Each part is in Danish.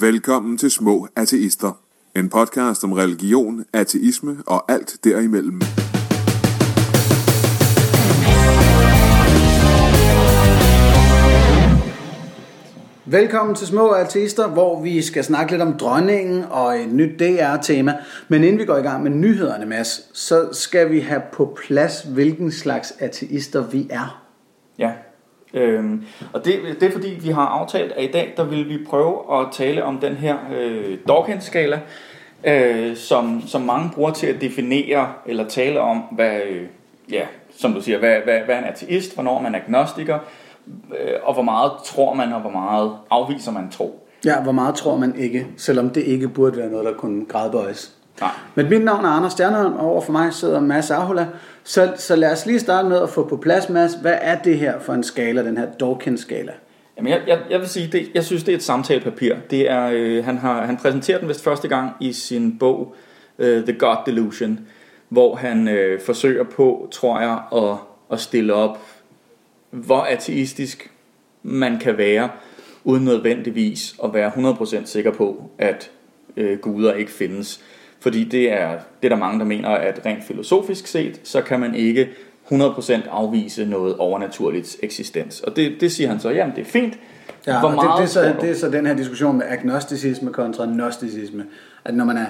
Velkommen til Små Ateister. En podcast om religion, ateisme og alt derimellem. Velkommen til Små Artister, hvor vi skal snakke lidt om dronningen og et nyt DR-tema. Men inden vi går i gang med nyhederne, Mads, så skal vi have på plads, hvilken slags ateister vi er. Ja, øhm, og det, det er fordi, vi har aftalt, at i dag der vil vi prøve at tale om den her øh, Dawkins-skala, øh, som, som mange bruger til at definere eller tale om, hvad, øh, ja, som du siger, hvad, hvad, hvad er en ateist, hvornår er man agnostiker, øh, og hvor meget tror man, og hvor meget afviser man tro. Ja, hvor meget tror man ikke, selvom det ikke burde være noget, der kunne gradbøjes. Nej. Men mit navn er Anders Stjernholm, og over for mig sidder Mads Ahola. Så, så lad os lige starte med at få på plads, Mads. Hvad er det her for en skala, den her Dawkins-skala? Jamen, jeg, jeg, jeg vil sige, det, jeg synes, det er et samtalepapir. Det er, øh, han, har, han præsenterer den vist første gang i sin bog øh, The God Delusion, hvor han øh, forsøger på, tror jeg, at, at stille op, hvor ateistisk man kan være, uden nødvendigvis at være 100% sikker på, at øh, guder ikke findes. Fordi det er, det er der mange, der mener, at rent filosofisk set, så kan man ikke 100% afvise noget overnaturligt eksistens. Og det, det siger han så, jamen det er fint. Ja, Hvor og det, meget det, er så, det er så den her diskussion med agnosticisme kontra gnosticisme. At når man er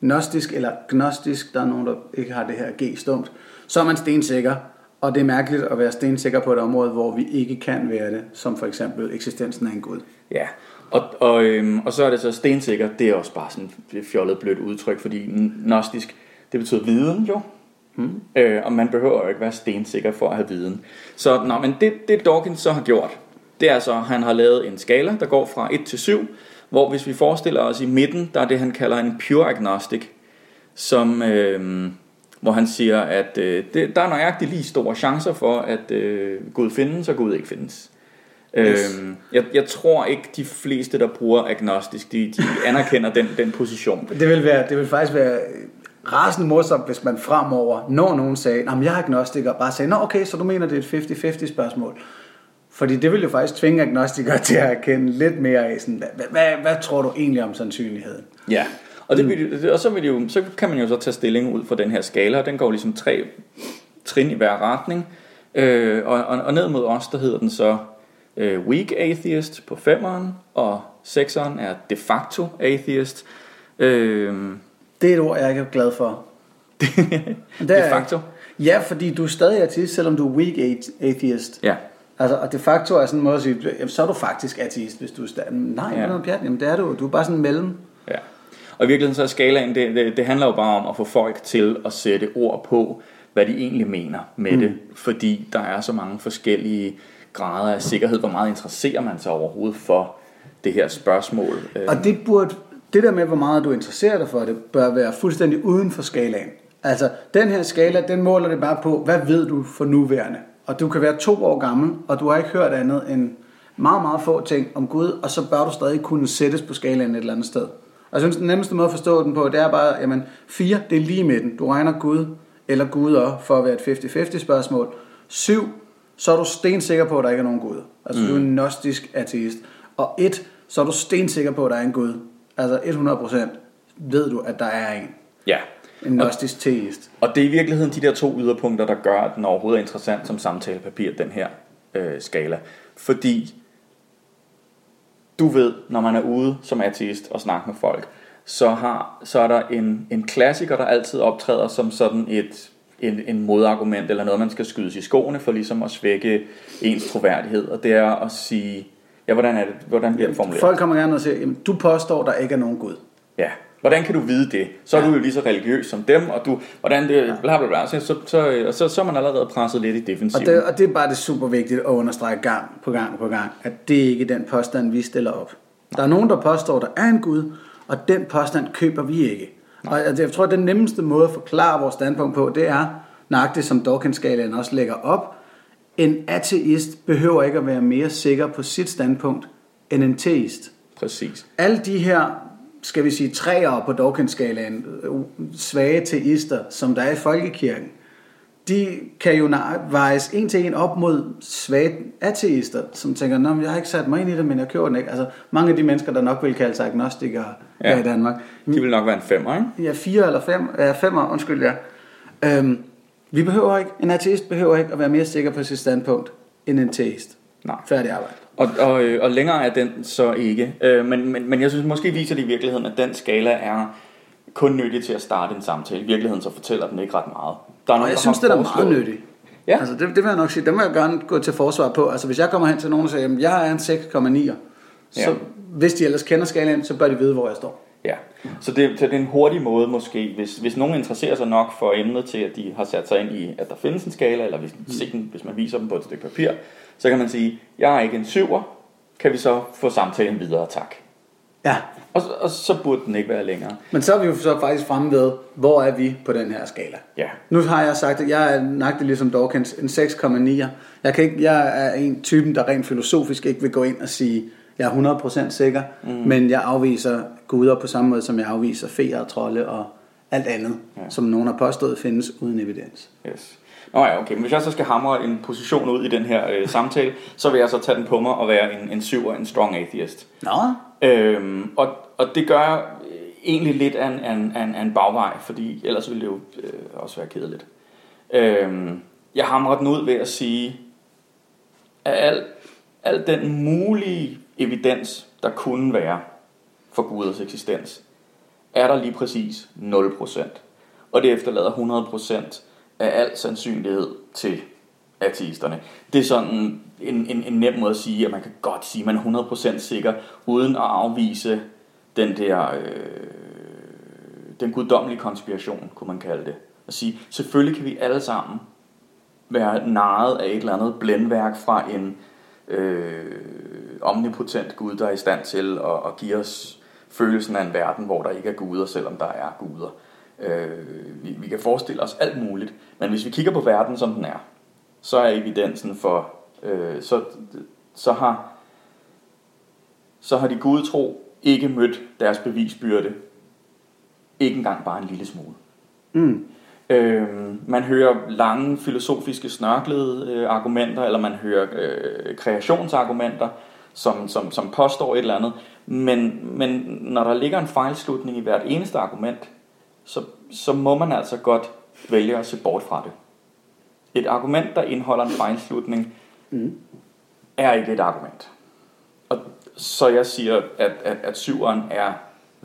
gnostisk eller gnostisk, der er nogen, der ikke har det her G stumt, så er man stensikker. Og det er mærkeligt at være stensikker på et område, hvor vi ikke kan være det, som for eksempel eksistensen af en gud. Ja, og, og, øhm, og så er det så stensikker, det er også bare sådan et fjollet blødt udtryk, fordi gnostisk, det betyder viden jo. Hmm. Øh, og man behøver jo ikke være stensikker for at have viden. Så nå, men det, det Dawkins så har gjort, det er så, at han har lavet en skala, der går fra 1 til 7, hvor hvis vi forestiller os i midten, der er det, han kalder en pure agnostic, som, øh, hvor han siger, at øh, det, der er nøjagtigt lige store chancer for, at øh, Gud findes, og Gud ikke findes. Yes. Øhm, jeg, jeg tror ikke, de fleste, der bruger agnostisk, de, de anerkender den, den position. Det vil, være, det vil faktisk være rasende morsomt, hvis man fremover, når nogen sagde, at jeg er agnostiker, bare sagde, nå okay, så du mener, det er et 50-50 spørgsmål. Fordi det vil jo faktisk tvinge agnostikere til at erkende lidt mere af, sådan, hvad, hvad, hvad tror du egentlig om sandsynligheden? Ja, og, det, vil, det- og så, vil jo, så kan man jo så tage stilling ud fra den her skala, den går ligesom tre trin i hver retning. Øh, og, og, og ned mod os, der hedder den så øh, weak atheist på femeren, og sekseren er de facto atheist. Øh, Det er et ord, jeg ikke er glad for. De facto? Ja, fordi du er stadig ateist, selvom du er weak atheist. Ja. Altså, og de facto er sådan en måde at sige, jamen, så er du faktisk ateist, hvis du er stadig. Nej, ja. noget pjat, jamen det er du. Du er bare sådan mellem. Ja. Og i virkeligheden så er skalaen, det, det, det handler jo bare om at få folk til at sætte ord på, hvad de egentlig mener med mm. det. Fordi der er så mange forskellige grader af sikkerhed. Hvor meget interesserer man sig overhovedet for det her spørgsmål? Øh, og det burde, det der med, hvor meget du interesserer dig for det, bør være fuldstændig uden for skalaen. Altså, den her skala, den måler det bare på, hvad ved du for nuværende? Og du kan være to år gammel, og du har ikke hørt andet end meget, meget få ting om Gud, og så bør du stadig kunne sættes på skalaen et eller andet sted. Og jeg synes, den nemmeste måde at forstå den på, det er bare, jamen, fire, det er lige i midten. Du regner Gud eller guder for at være et 50-50 spørgsmål. Syv, så er du stensikker på, at der ikke er nogen Gud. Altså, mm. du er en gnostisk ateist. Og et, så er du stensikker på, at der er en Gud. Altså 100% ved du, at der er en. ja. En gnostisk teist. Og det er i virkeligheden de der to yderpunkter, der gør, at den overhovedet er interessant som samtalepapir, den her øh, skala. Fordi du ved, når man er ude som ateist og snakker med folk, så, har, så er der en, en klassiker, der altid optræder som sådan et, en, en modargument, eller noget, man skal skydes i skoene for ligesom at svække ens troværdighed. Og det er at sige, ja, hvordan, er det, hvordan bliver det formuleret? Folk kommer gerne og siger, jamen, du påstår, der ikke er nogen Gud. Ja, hvordan kan du vide det? Så er ja. du jo lige så religiøs som dem, og du, hvordan det, bla bla bla, så, så, så, så, så er man allerede presset lidt i defensiven. Og det, og det er bare det super vigtigt at understrege gang på gang på gang, at det ikke er den påstand, vi stiller op. Der er nogen, der påstår, der er en Gud, og den påstand køber vi ikke. Og altså, jeg tror, at den nemmeste måde at forklare vores standpunkt på, det er nøjagtigt, som Dawkins-skalaen også lægger op. En ateist behøver ikke at være mere sikker på sit standpunkt end en teist. Præcis. Alle de her, skal vi sige, træer på Dawkins-skalaen, øh, svage teister, som der er i folkekirken, de kan jo vejes en til en op mod svage ateister, som tænker, Nå, jeg har ikke sat mig ind i det, men jeg køber den ikke. Altså, mange af de mennesker, der nok vil kalde sig agnostikere ja. Ja. her i Danmark. De vil nok være en femmer, ikke? Ja, fire eller fem, ja, femmer, undskyld, ja. Øhm, vi behøver ikke, en ateist behøver ikke at være mere sikker på sit standpunkt, end en teist. Nej. Færdig arbejde. Og, og, øh, og længere er den så ikke. Øh, men, men, men jeg synes måske viser det i virkeligheden, at den skala er kun nyttig til at starte en samtale. I virkeligheden så fortæller den ikke ret meget. Der er Og nogen, jeg der synes, det er meget nyttigt. Ja. Altså, det, det vil jeg nok sige, det må jeg gerne gå til forsvar på. Altså, hvis jeg kommer hen til nogen og siger, at jeg er en 6,9, så Ja. hvis de ellers kender skalaen, så bør de vide, hvor jeg står. Ja, så det, så det er en hurtig måde måske, hvis, hvis nogen interesserer sig nok for emnet til, at de har sat sig ind i, at der findes en skala, eller hvis, mm. hvis man viser dem på et stykke papir, så kan man sige, jeg er ikke en syver, kan vi så få samtalen videre, tak. Ja, Og, og så burde den ikke være længere. men så er vi jo så faktisk fremme ved, hvor er vi på den her skala. Ja, Nu har jeg sagt, at jeg er nøjagtig ligesom Dawkins, en 6,9. Jeg, kan ikke, jeg er en typen, der rent filosofisk ikke vil gå ind og sige, jeg er 100% sikker, mm. men jeg afviser guder på samme måde, som jeg afviser feer og trolde og alt andet, ja. som nogen har påstået findes uden evidens. yes. Nå ja, okay, men hvis jeg så skal hamre en position ud i den her øh, samtale, så vil jeg så tage den på mig og være en, en syver, en strong atheist. Nå, Øhm, og, og det gør egentlig lidt af en, af en, af en, af en bagvej, fordi ellers ville det jo øh, også være kedeligt. Øhm, jeg hamrer den ud ved at sige, at al, al den mulige evidens, der kunne være for Guders eksistens, er der lige præcis 0%. Og det efterlader 100% af al sandsynlighed til ateisterne. Det er sådan en, en, en nem måde at sige, at man kan godt sige, at man er 100% sikker, uden at afvise den der, øh, den guddommelige konspiration, kunne man kalde det. At sige, selvfølgelig kan vi alle sammen være narret af et eller andet blændværk fra en øh, omnipotent Gud, der er i stand til at, at give os følelsen af en verden, hvor der ikke er guder, selvom der er guder. Øh, vi, vi kan forestille os alt muligt, men hvis vi kigger på verden, som den er, så er evidensen for, øh, så, så har så har de gudtro ikke mødt deres bevisbyrde, ikke engang bare en lille smule. mm. Øh, man hører lange filosofiske snørklede øh, argumenter, eller man hører øh, kreationsargumenter, som, som, som påstår et eller andet. Men, men når der ligger en fejlslutning i hvert eneste argument, så, så må man altså godt vælge at se bort fra det. Et argument, der indeholder en fejlslutning, Mm. er ikke et argument. Og så jeg siger, at, at, at syveren er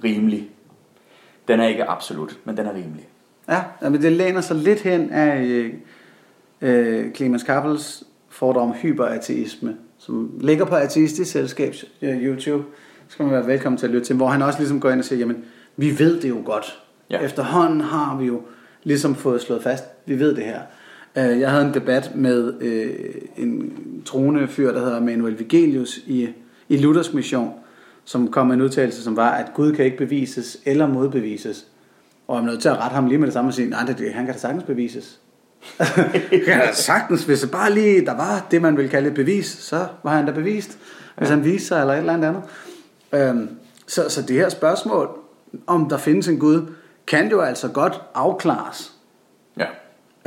rimelig. Den er ikke absolut, men den er rimelig. Ja, men det læner sig lidt hen af øh, øh, Clemens Kappels fordom om hyperateisme, som ligger på Ateistisk Selskabs øh, YouTube. Så skal man være velkommen til at lytte til, hvor han også ligesom går ind og siger, jamen, vi ved det jo godt. Ja. Ja. Efterhånden har vi jo ligesom fået slået fast, vi ved det her. Øh, Jeg havde en debat med øh, en troende fyr, der hedder Manuel Vigelius i, i Luthers mission, som kom med en udtalelse, som var, at Gud kan ikke bevises eller modbevises. Og jeg er nødt til at rette ham lige med det samme og sige, nej, det, det, han kan da sagtens bevises. kan da sagtens, hvis det bare lige, der var det, man vil kalde et bevis, så var han da bevist. Hvis han viste sig eller et eller andet. Øhm, så, så det her spørgsmål, om der findes en Gud, kan jo altså godt afklares. Ja.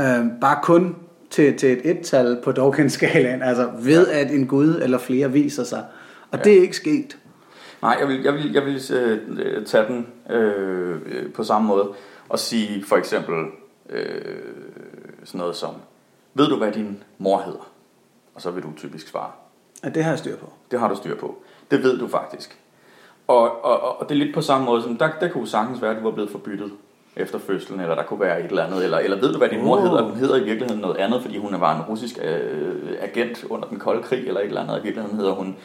Øhm, bare kun til, til et et-tal på Dawkins-skalaen, altså ved at en Gud eller flere viser sig. Og ja. det er ikke sket. Nej, jeg vil, jeg vil, jeg vil øh, øh, tage den øh, øh, på samme måde og sige for eksempel øh, sådan noget som, ved du hvad din mor hedder? Og så vil du typisk svare, Ja, det har jeg styr på. det har du styr på. Det ved du faktisk. Og, og, og det er lidt på samme måde, som der, der kunne sagtens være, at du var blevet forbyttet efter fødslen, eller der kunne være et eller andet, eller, eller ved du, hvad din mor hedder? Hun hedder i virkeligheden noget andet, fordi hun var en russisk øh, agent under den kolde krig, eller et eller andet. I virkeligheden hedder hun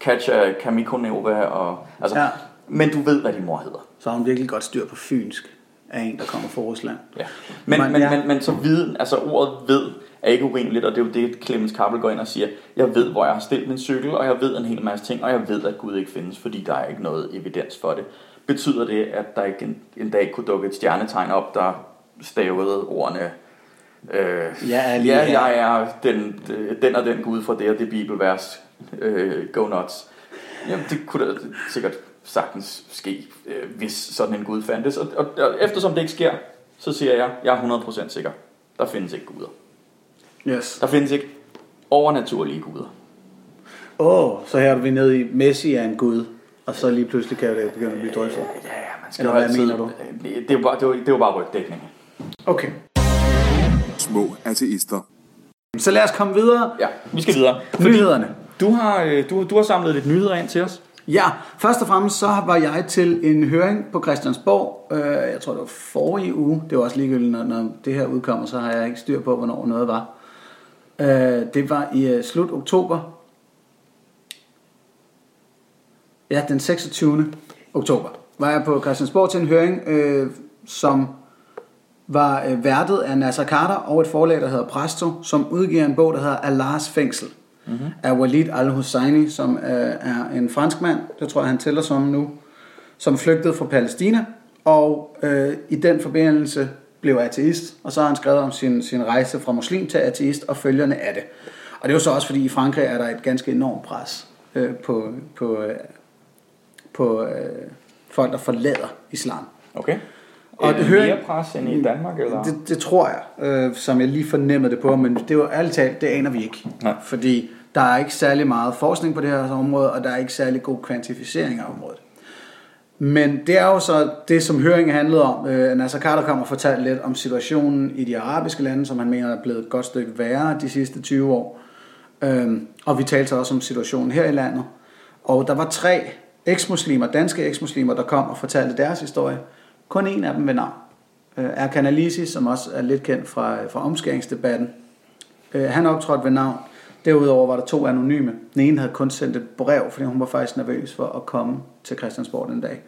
Katja Kamikonova, og, altså, ja. Ja. men du ved, hvad din mor hedder. Så har hun virkelig godt styr på fynsk af en, der kommer fra Rusland. Ja. Men, Men men, ja. men, men så viden, altså ordet ved, er ikke urimeligt, og det er jo det, Clemens Kappel går ind og siger, jeg ved, hvor jeg har stillet min cykel, og jeg ved en hel masse ting, og jeg ved, at Gud ikke findes, fordi der er ikke noget evidens for det. Betyder det, at der ikke en, en dag kunne dukke et stjernetegn op, der stavede ordene, øh, ja, her." jeg er den, den og den Gud fra det og det bibelvers, øh, go nuts. Jamen, det kunne da sikkert sagtens ske, øh, hvis sådan en Gud fandtes. Og, og, og eftersom det ikke sker, så siger jeg, jeg er 100% sikker. der findes ikke guder. Yes. Der findes ikke overnaturlige guder. Åh, oh, så her er vi nede i Messi er en gud, og så lige pludselig kan det begynde at blive drøftet. Ja, man skal Eller jo hvad altid, mener du? Det, det, er jo bare, det, er jo, det er jo bare rygdækning. Okay. Små ateister. Så lad os komme videre. Ja, vi skal videre. Nyhederne. Du har, øh, du, du har samlet lidt nyheder ind til os. Ja, først og fremmest så var jeg til en høring på Christiansborg, øh, jeg tror det var forrige uge, det var også ligegyldigt, når, når det her udkommer, så har jeg ikke styr på, hvornår noget var. Øh, det var i øh, slut oktober, ja, den 26. oktober, var jeg på Christiansborg til en høring, øh, som var øh, værtet af Nasser Carter og et forlag, der hedder Presto, som udgiver en bog, der hedder Allahs Fængsel mm-hmm. af Walid al-Husseini, som øh, er en fransk mand, det tror jeg, han tæller som nu, som flygtede fra Palæstina, og øh, i den forbindelse blev ateist, og så har han skrevet om sin, sin rejse fra muslim til ateist og følgerne af det. Og det er jo så også, fordi i Frankrig er der et ganske enormt pres øh, på, på, øh, på øh, folk, der forlader islam. Okay. Og det hører- mere pres end i Danmark, eller? Det, det tror jeg, øh, som jeg lige fornemmede det på, men det er jo ærligt talt, det aner vi ikke. Nej. Fordi der er ikke særlig meget forskning på det her område, og der er ikke særlig god kvantificering af området. Men det er jo så det, som høringen handlede om. Øh, Nasser Carter kom og fortalte lidt om situationen i de arabiske lande, som han mener er blevet et godt stykke værre de sidste 20 år. Øhm, og vi talte så også om situationen her i landet. Og der var tre eksmuslimer, danske eksmuslimer, der kom og fortalte deres historie. Kun en af dem ved navn. Øh, Erkan Alisi, som også er lidt kendt fra, fra omskæringsdebatten. Øh, han optrådte ved navn. Derudover var der to anonyme. Den ene havde kun sendt et brev, fordi hun var faktisk nervøs for at komme til Christiansborg den dag.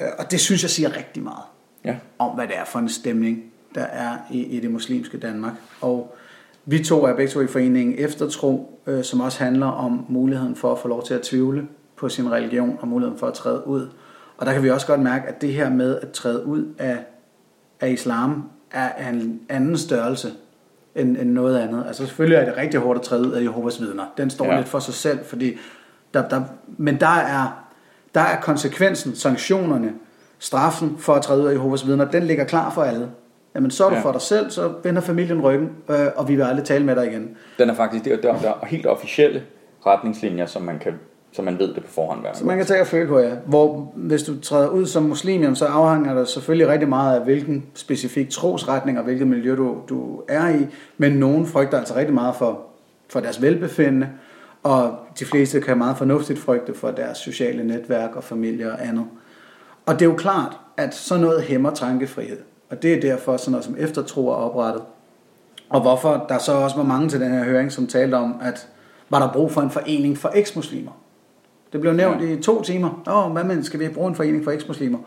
Øh, og det synes jeg siger rigtig meget Ja. om, hvad det er for en stemning, der er i, i det muslimske Danmark. Og vi to er begge to i foreningen Eftertro, øh, som også handler om muligheden for at få lov til at tvivle på sin religion og muligheden for at træde ud. Og der kan vi også godt mærke, at det her med at træde ud af, af islam er en anden størrelse end, end noget andet. Altså selvfølgelig er det rigtig hårdt at træde ud af Jehovas vidner. Den står Ja. lidt for sig selv, fordi der, der, men der er, der er konsekvensen, sanktionerne, straffen for at træde ud af Jehovas vidner, den ligger klar for alle. Jamen så er du Ja. for dig selv, så vender familien ryggen, øh, og vi vil aldrig tale med dig igen. Den er faktisk, der, der er helt officielle retningslinjer, som man, kan, som man ved det på forhånd. Hvad Så man kan tage og føle på jer. Hvor hvis du træder ud som muslim, så afhænger det selvfølgelig rigtig meget af, hvilken specifik trosretning og hvilket miljø du, du er i. Men nogen frygter altså rigtig meget for, for deres velbefindende, og de fleste kan meget fornuftigt frygte for deres sociale netværk og familie og andet. Og det er jo klart, at sådan noget hæmmer tankefrihed. Og det er derfor sådan noget som eftertro er oprettet. Og hvorfor der så også var mange til den her høring, som talte om, at var der brug for en forening for eksmuslimer. Det blev nævnt Ja. i to timer. Åh, hvad men, skal vi bruge en forening for eksmuslimer?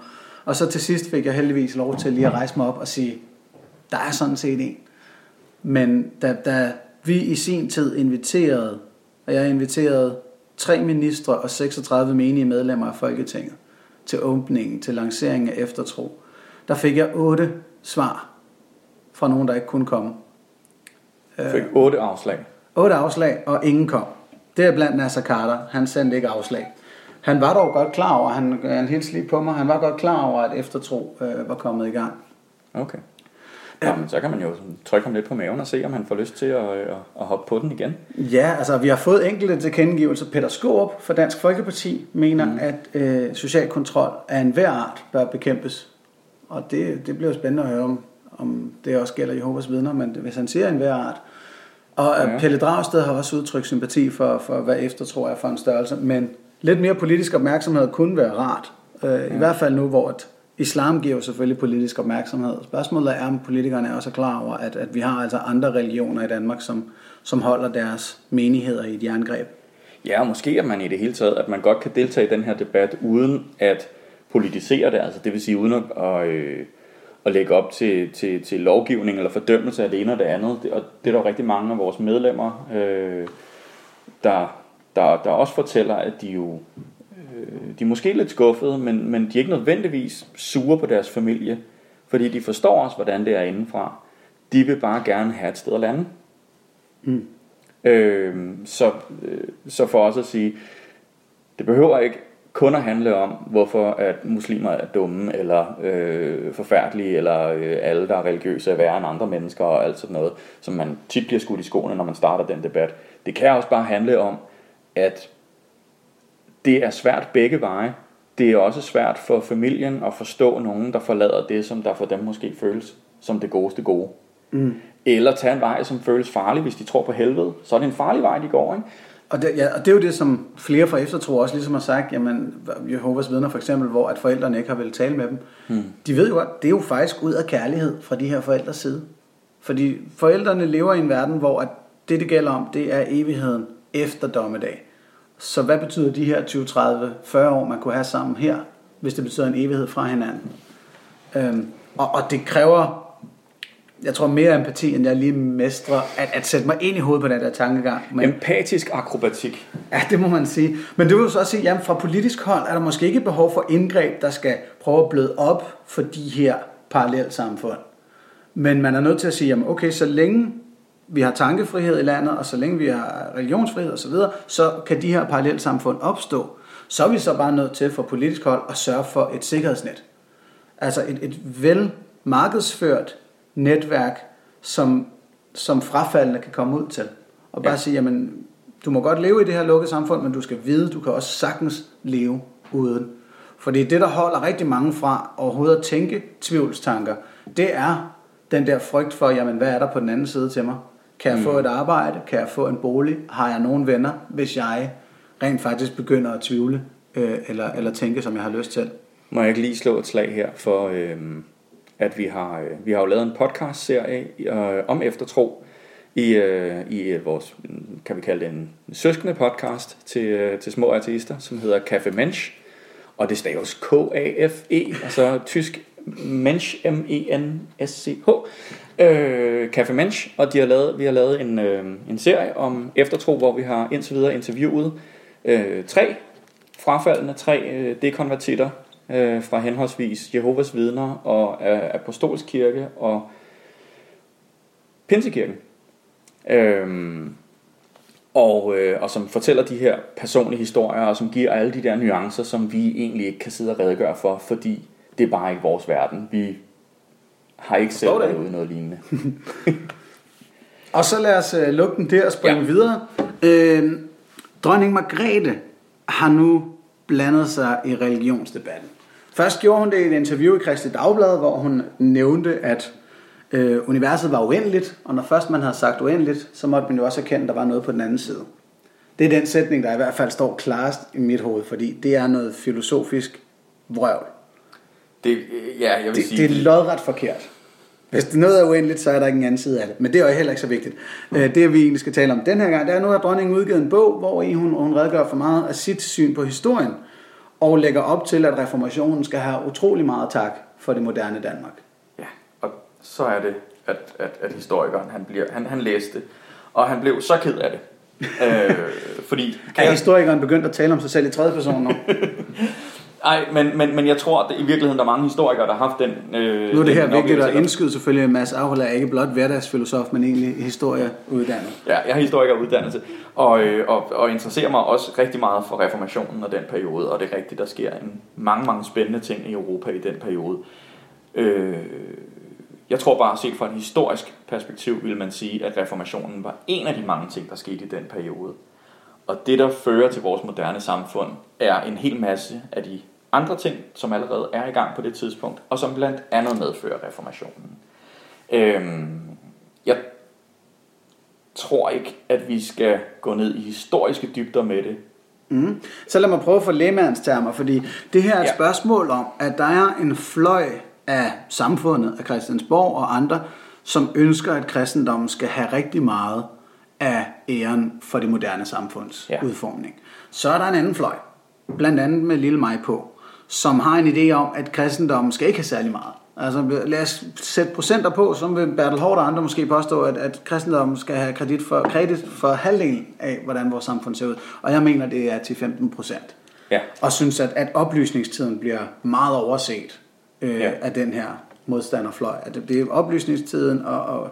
Og så til sidst fik jeg heldigvis lov til lige at rejse mig op og sige, der er sådan set en. Men da, da vi i sin tid inviterede, og jeg inviterede tre ministre og 36 menige medlemmer af Folketinget til åbningen, til lanceringen af eftertro, der fik jeg otte svar fra nogen, der ikke kunne komme. Fik otte afslag. Otte afslag, og ingen kom. Det er blandt Nasser Carter. Han sendte ikke afslag. Han var dog godt klar over, han, han hilste lige på mig, han var godt klar over, at eftertro øh, var kommet i gang. Okay. Ja, men så kan man jo trykke ham lidt på maven og se, om han får lyst til at, at, at hoppe på den igen. Ja, altså vi har fået enkelte tilkendegivelser. Peter Skårup fra Dansk Folkeparti mener, mm. at øh, social kontrol af enhver art bør bekæmpes. Og det, det bliver jo spændende at høre om, om det også gælder Jehovas vidner, men hvis han siger enhver art. Og Ja. Pelle Dragsted har også udtrykt sympati for, for, hvad eftertro er for en størrelse, men lidt mere politisk opmærksomhed kunne være rart. Øh, ja. I hvert fald nu, hvor at islam giver jo selvfølgelig politisk opmærksomhed. Spørgsmålet er, om politikerne også er klar over, at, at vi har altså andre religioner i Danmark, som, som holder deres menigheder i et jerngreb. Ja, og måske at man i det hele taget, at man godt kan deltage i den her debat, uden at politisere det, altså det vil sige uden at, at, øh, at lægge op til, til, til lovgivning eller fordømmelse af det ene og det andet. Det- Og det er der jo rigtig mange af vores medlemmer, øh, der, der, der også fortæller, at de jo øh, de er måske lidt skuffede, men, men de er ikke nødvendigvis sure på deres familie, fordi de forstår også, hvordan det er indenfra. De vil bare gerne have et sted at lande. Øh, så, øh, så for os at sige, det behøver ikke kun at handle om, hvorfor at muslimer er dumme, eller øh, forfærdelige, eller øh, alle, der er religiøse, er værre end andre mennesker, og alt sådan noget, som man tit bliver skudt i skoene, når man starter den debat. Det kan også bare handle om, at det er svært begge veje. Det er også svært for familien at forstå nogen, der forlader det, som der for dem måske føles som det godeste gode. Mm. Eller tage en vej, som føles farlig, hvis de tror på helvede. Så er det en farlig vej, de går, ikke? Og det, ja, og det er jo det, som flere fra eftertro også ligesom har sagt, jamen Jehovas vidner for eksempel, hvor at forældrene ikke har vel tale med dem. Hmm. De ved jo godt, det er jo faktisk ud af kærlighed fra de her forældres side. Fordi forældrene lever i en verden, hvor at det, det gælder om, det er evigheden efter dommedag. Så hvad betyder de her 20, 30, 40 år, man kunne have sammen her, hvis det betyder en evighed fra hinanden? Øhm, og, og det kræver jeg tror mere empati, end jeg lige mestrer, at, at sætte mig ind i hovedet på den der tankegang. Men, Empatisk akrobatik. Ja, det må man sige. Men det vil jo så også sige, at fra politisk hold er der måske ikke behov for indgreb, der skal prøve at bløde op for de her parallelt samfund. Men man er nødt til at sige, jamen okay, så længe vi har tankefrihed i landet, og så længe vi har religionsfrihed osv., så, så kan de her parallelt samfund opstå. Så er vi så bare nødt til fra politisk hold at sørge for et sikkerhedsnet. Altså et, et vel markedsført netværk, som, som frafaldende kan komme ud til. Og bare ja. sige, jamen, du må godt leve i det her lukkede samfund, men du skal vide, du kan også sagtens leve uden. For det er det, der holder rigtig mange fra overhovedet at tænke tvivlstanker. Det er den der frygt for, jamen, hvad er der på den anden side til mig? Kan jeg mm. få et arbejde? Kan jeg få en bolig? Har jeg nogen venner, hvis jeg rent faktisk begynder at tvivle øh, eller, eller tænke, som jeg har lyst til? Må jeg ikke lige slå et slag her for, øh, at vi har, øh, vi har jo lavet en podcast-serie øh, om eftertro i, øh, i øh, vores, kan vi kalde det en søskende podcast til, øh, til små ateister, som hedder Café Mensch, og det staves K-A-F-E, altså tysk Mensch, M-E-N-S-C-H, øh, Café Mensch, og de har lavet, vi har lavet en, øh, en serie om eftertro, hvor vi har indtil videre interviewet øh, tre frafaldende, tre øh, dekonvertitter, øh, fra henholdsvis Jehovas vidner og øh, Apostolsk Kirke og Pinsekirken. Øhm, og, øh, og som fortæller de her personlige historier, og som giver alle de der nuancer, som vi egentlig ikke kan sidde og redegøre for, fordi det er bare ikke vores verden. Vi har ikke selv været ude noget lignende. og så lad os øh, lukke den der og springe ja. videre. Øh, dronning Margrethe har nu blandet sig i religionsdebatten. Først gjorde hun det i et interview i Kristi Dagblad, hvor hun nævnte, at øh, universet var uendeligt, og når først man havde sagt uendeligt, så måtte man jo også erkende, at der var noget på den anden side. Det er den sætning, der i hvert fald står klarest i mit hoved, fordi det er noget filosofisk vrøvl. Det, ja, jeg vil det, sige... det er lodret forkert. Hvis det noget er uendeligt, så er der ikke en anden side af det. Men det er jo heller ikke så vigtigt. Øh, det vi egentlig skal tale om den her gang, det er nu har dronningen udgivet en bog, hvor i hun, hun redegør for meget af sit syn på historien og lægger op til, at reformationen skal have utrolig meget tak for det moderne Danmark. Ja, og så er det, at, at, at historikeren han, bliver, han, han læste og han blev så ked af det. øh, fordi, er historikeren begyndt at tale om sig selv i tredje person nu? Nej, men, men, men jeg tror, at i virkeligheden der er mange historikere, der har haft den øh, Nu er det her vigtigt at indskyde selvfølgelig, at Mads Aula er ikke blot hverdagsfilosof, men egentlig historieuddannet. Ja, jeg er historikeruddannelse, og, øh, og, og interesserer mig også rigtig meget for reformationen og den periode, og det er rigtigt, der sker en, mange, mange spændende ting i Europa i den periode. Øh, jeg tror bare, set fra et historisk perspektiv, vil man sige, at reformationen var en af de mange ting, der skete i den periode. Og det, der fører til vores moderne samfund, er en hel masse af de andre ting, som allerede er i gang på det tidspunkt, og som blandt andet medfører reformationen. Øhm, jeg tror ikke, at vi skal gå ned i historiske dybder med det. Mm. Så lad mig prøve at få termer, fordi det her er et ja. spørgsmål om, at der er en fløj af samfundet, af Christiansborg og andre, som ønsker, at kristendommen skal have rigtig meget af æren for det moderne samfunds ja. udformning. Så er der en anden fløj, blandt andet med lille mig på, som har en idé om, at kristendommen skal ikke have særlig meget. Altså lad os sætte procenter på, som vil Bertel Hård og andre måske påstå, at, at kristendommen skal have kredit for, kredit for halvdelen af, hvordan vores samfund ser ud. Og jeg mener, det er til 15 procent. Ja. Og synes, at, at oplysningstiden bliver meget overset øh, ja. af den her modstanderfløj. At det er oplysningstiden og, og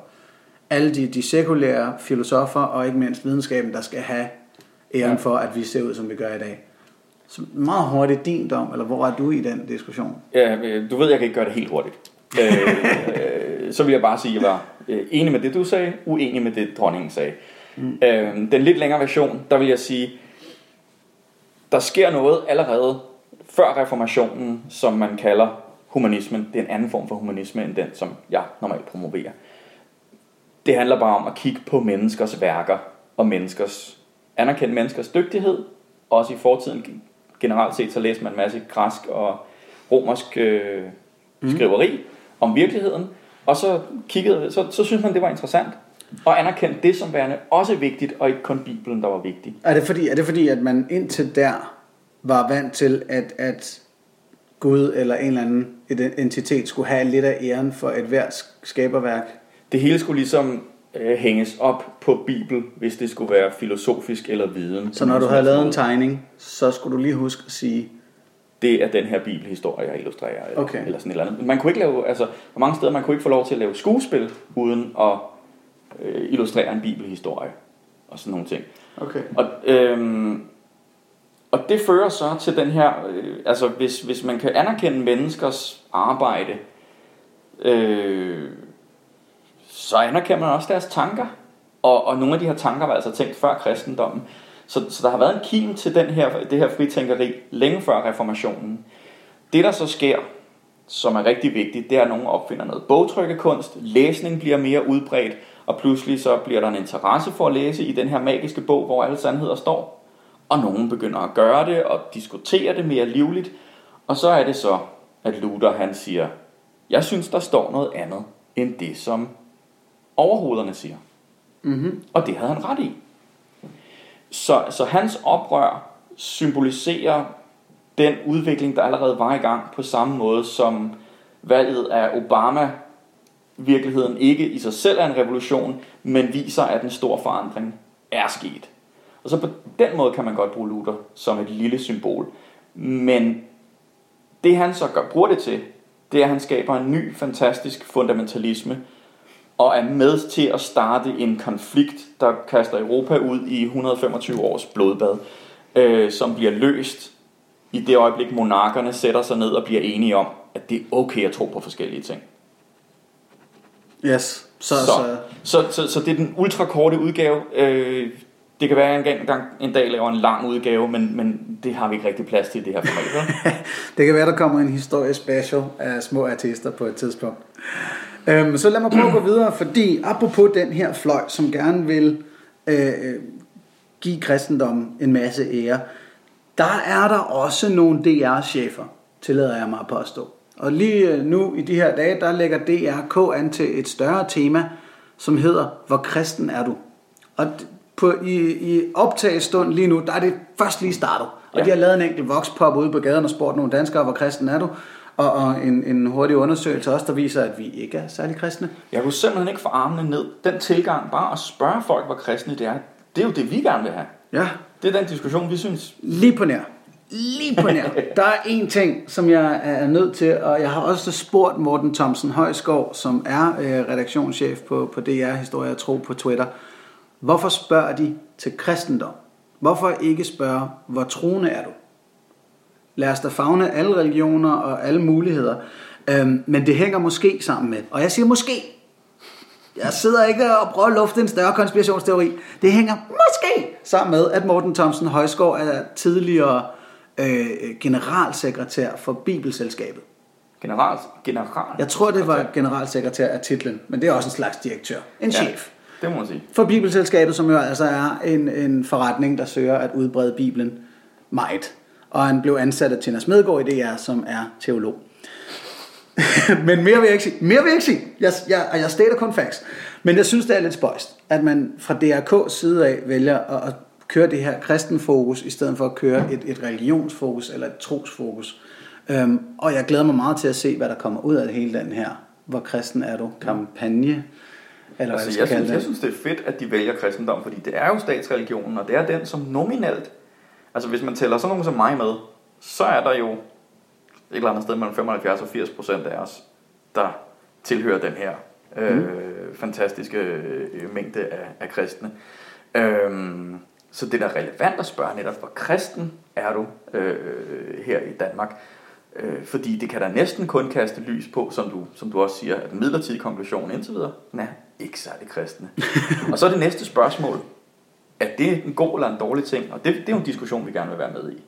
alle de, de sekulære filosofer og ikke mindst videnskaben, der skal have æren for, at vi ser ud, som vi gør i dag. Så meget hurtigt din dom, eller hvor er du i den diskussion? Ja, øh, du ved, jeg kan ikke gøre det helt hurtigt. øh, øh, så vil jeg bare sige, at jeg var øh, enig med det, du sagde, uenig med det, dronningen sagde. Mm. Øh, den lidt længere version, der vil jeg sige, der sker noget allerede før reformationen, som man kalder humanismen. Det er en anden form for humanisme, end den, som jeg normalt promoverer. Det handler bare om at kigge på menneskers værker og menneskers, anerkende menneskers dygtighed. Også i fortiden generelt set, så læste man en masse græsk og romersk øh, skriveri mm. om virkeligheden. Og så, kiggede, så, så synes man, det var interessant. Og anerkendte det som værende også vigtigt, og ikke kun Bibelen, der var vigtig. Er det fordi, er det fordi at man indtil der var vant til, at, at Gud eller en eller anden entitet skulle have lidt af æren for et hvert skaberværk? Det hele skulle ligesom øh, hænges op på Bibel, hvis det skulle være filosofisk eller viden. Så når du havde lavet en tegning, så skulle du lige huske at sige... Det er den her bibelhistorie, jeg illustrerer. Eller, Okay. eller sådan et eller andet. Man kunne ikke lave, altså, på mange steder, man kunne ikke få lov til at lave skuespil, uden at øh, illustrere en bibelhistorie. Og sådan nogle ting. Okay. Og, øhm, og det fører så til den her, øh, altså hvis, hvis man kan anerkende menneskers arbejde, øh, så anerkender man også deres tanker. Og, og nogle af de her tanker var altså tænkt før kristendommen. Så, så der har været en kim til den her, det her fritænkeri længe før reformationen. Det der så sker, som er rigtig vigtigt, det er, at nogen opfinder noget bogtrykkekunst, læsning bliver mere udbredt, og pludselig så bliver der en interesse for at læse i den her magiske bog, hvor alle sandheder står. Og nogen begynder at gøre det og diskutere det mere livligt. Og så er det så, at Luther han siger, jeg synes, der står noget andet end det, som overhovederne siger. Mm-hmm. Og det havde han ret i. Så, så hans oprør symboliserer den udvikling, der allerede var i gang, på samme måde som valget af Obama virkeligheden ikke i sig selv er en revolution, men viser, at en stor forandring er sket. Og så på den måde kan man godt bruge Luther som et lille symbol. Men det han så gør, bruger det til, det er, at han skaber en ny, fantastisk fundamentalisme, og er med til at starte en konflikt, der kaster Europa ud i 125 års blodbad, øh, som bliver løst i det øjeblik, monarkerne sætter sig ned og bliver enige om, at det er okay at tro på forskellige ting. Yes. Så, Så, så, så, så, så det er den ultrakorte udgave. Øh, det kan være, at jeg en gang en dag laver en lang udgave, men, men det har vi ikke rigtig plads til i det her format. det kan være, der kommer en historie special af små artister på et tidspunkt. Øhm, så lad mig prøve at gå videre, fordi apropos den her fløj, som gerne vil øh, give kristendommen en masse ære, der er der også nogle DR-chefer, tillader jeg mig at påstå. Og lige øh, nu i de her dage, der lægger DRK an til et større tema, som hedder, hvor kristen er du? Og på, i, i optagestund lige nu, der er det først lige startet. Og Ja. de har lavet en enkelt voxpop ude på gaden og spurgt nogle danskere, hvor kristen er du? Og, og en, en hurtig undersøgelse også, der viser, at vi ikke er særlig kristne. Jeg kunne simpelthen ikke få armene ned. Den tilgang, bare at spørge folk, hvor kristne det er, det er jo det, vi gerne vil have. Ja, Det er den diskussion, vi synes. Lige på nær. Lige på nær. Der er en ting, som jeg er nødt til, og jeg har også spurgt Morten Thomsen Højskov, som er øh, redaktionschef på, på DR Historie og Tro på Twitter. Hvorfor spørger de til kristendom? Hvorfor ikke spørge, hvor troende er du? Lad os da fagne alle religioner og alle muligheder. Øhm, men det hænger måske sammen med, og jeg siger måske, jeg sidder ikke og prøver at lufte en større konspirationsteori. Det hænger måske sammen med, at Morten Thomsen Højskov er tidligere øh, generalsekretær for Bibelselskabet. General, general. Jeg tror, det var generalsekretær af titlen, men det er også en slags direktør. En Ja. chef. Det må man sige. For Bibelselskabet, som jo altså er en, en forretning, der søger at udbrede Bibelen meget. Og han blev ansat af Tina Smedgaard i DR, som er teolog. Men mere vil jeg ikke sige. Mere vil jeg ikke sige. Jeg, jeg, jeg stater kun facts. Men jeg synes, det er lidt spøjst, at man fra DRK's side af vælger at, at køre det her kristenfokus, i stedet for at køre et, et religionsfokus eller et trosfokus. Øhm, og jeg glæder mig meget til at se, hvad der kommer ud af det hele den her. Hvor kristen er du? Kampagne? Eller hvad Altså, vi jeg, skal kalde synes, det. jeg synes, det er fedt, at de vælger kristendom, fordi det er jo statsreligionen, og det er den, som nominelt, altså hvis man tæller sådan nogen som mig med, så er der jo et eller andet sted mellem 75 og 80 procent af os, der tilhører den her øh, Mm. fantastiske øh, mængde af, af kristne. Øhm, så det er da relevant at spørge netop, hvor kristen er du øh, her i Danmark? Øh, fordi det kan da næsten kun kaste lys på, som du, som du også siger, at den midlertidige konklusion indtil videre, nej, ikke særlig kristne. og så er det næste spørgsmål, er det en god eller en dårlig ting? Og det, det er jo en diskussion, vi gerne vil være med i.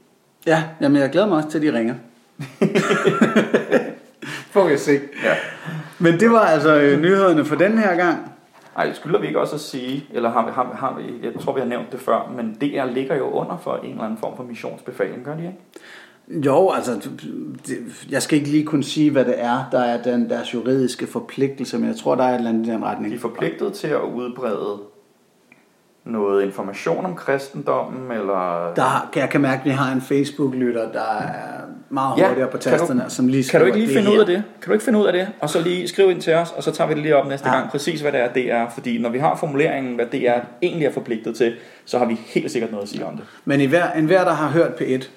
Ja, jamen jeg glæder mig også til, at de ringer. Får vi se. Ja. Men det var altså øh, nyhederne for den her gang. Ej, skylder vi ikke også at sige, eller har, vi- har, vi- har vi, jeg tror vi har nævnt det før, men DR ligger jo under for en eller anden form for missionsbefaling, gør de ikke? Jo, altså, det, jeg skal ikke lige kunne sige, hvad det er, der er den, deres juridiske forpligtelse, men jeg tror, der er et eller andet i den retning. De er forpligtet til at udbrede noget information om kristendommen, eller... Der, kan jeg kan mærke, at vi har en Facebook-lytter, der er meget Ja, hurtigere på kan du- tasterne, som lige Kan du ikke lige finde her. ud af det? Kan du ikke finde ud af det? Og så lige skrive ind til os, og så tager vi det lige op næste Ja. gang, præcis hvad det er, det er. Fordi når vi har formuleringen, hvad det er egentlig er forpligtet til, så har vi helt sikkert noget at sige om det. Men i hver, enhver, der har hørt P1,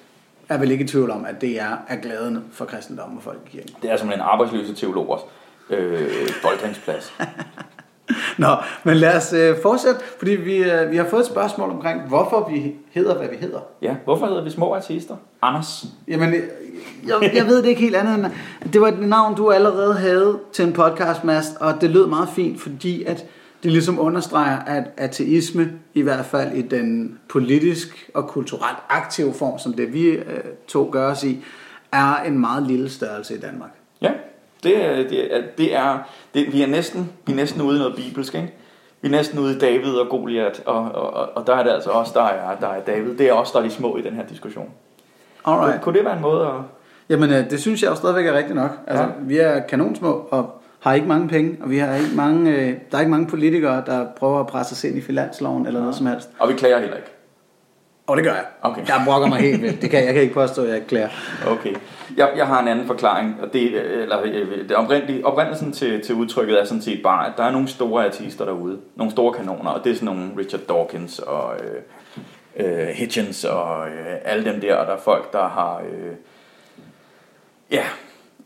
er vel ikke i tvivl om, at det er, er glæden for kristendom og folkekirken. Det er simpelthen arbejdsløse teologers øh, boldringsplads. Nå, men lad os øh, fortsætte, fordi vi, øh, vi har fået et spørgsmål omkring, hvorfor vi hedder, hvad vi hedder. Ja, hvorfor hedder vi små artister? Anders. Jamen, øh, jeg, jeg ved det ikke helt andet end, det var et navn, du allerede havde til en podcast, Mads, og det lød meget fint, fordi at det ligesom understreger, at ateisme, i hvert fald i den politisk og kulturelt aktive form, som det vi øh, to gør os i, er en meget lille størrelse i Danmark. Ja, det er, det det er det, vi er næsten, vi er næsten ude i noget bibelsk, ikke? Vi er næsten ude i David og Goliat, og, og, og, og der er det altså også, der er, der er David. Det er også der er de små i den her diskussion. Kunne, Alright. kunne det være en måde at... Jamen, øh, det synes jeg jo stadigvæk er rigtigt nok. Altså, Ja. ja. vi er kanonsmå og har ikke mange penge, og vi har ikke mange, øh, der er ikke mange politikere, der prøver at presse os ind i finansloven eller noget som helst. Og vi klager heller ikke. Og det gør jeg. Okay. Jeg brokker mig helt vildt. Det kan, jeg kan ikke påstå, at jeg klæder. Okay. Jeg, jeg har en anden forklaring, og det, eller, øh, det oprindelige, oprindelsen til, til udtrykket er sådan set bare, at der er nogle store artister derude. Nogle store kanoner, og det er sådan nogle Richard Dawkins og øh, øh, Hitchens og øh, alle dem der, og der er folk, der har... Øh, ja,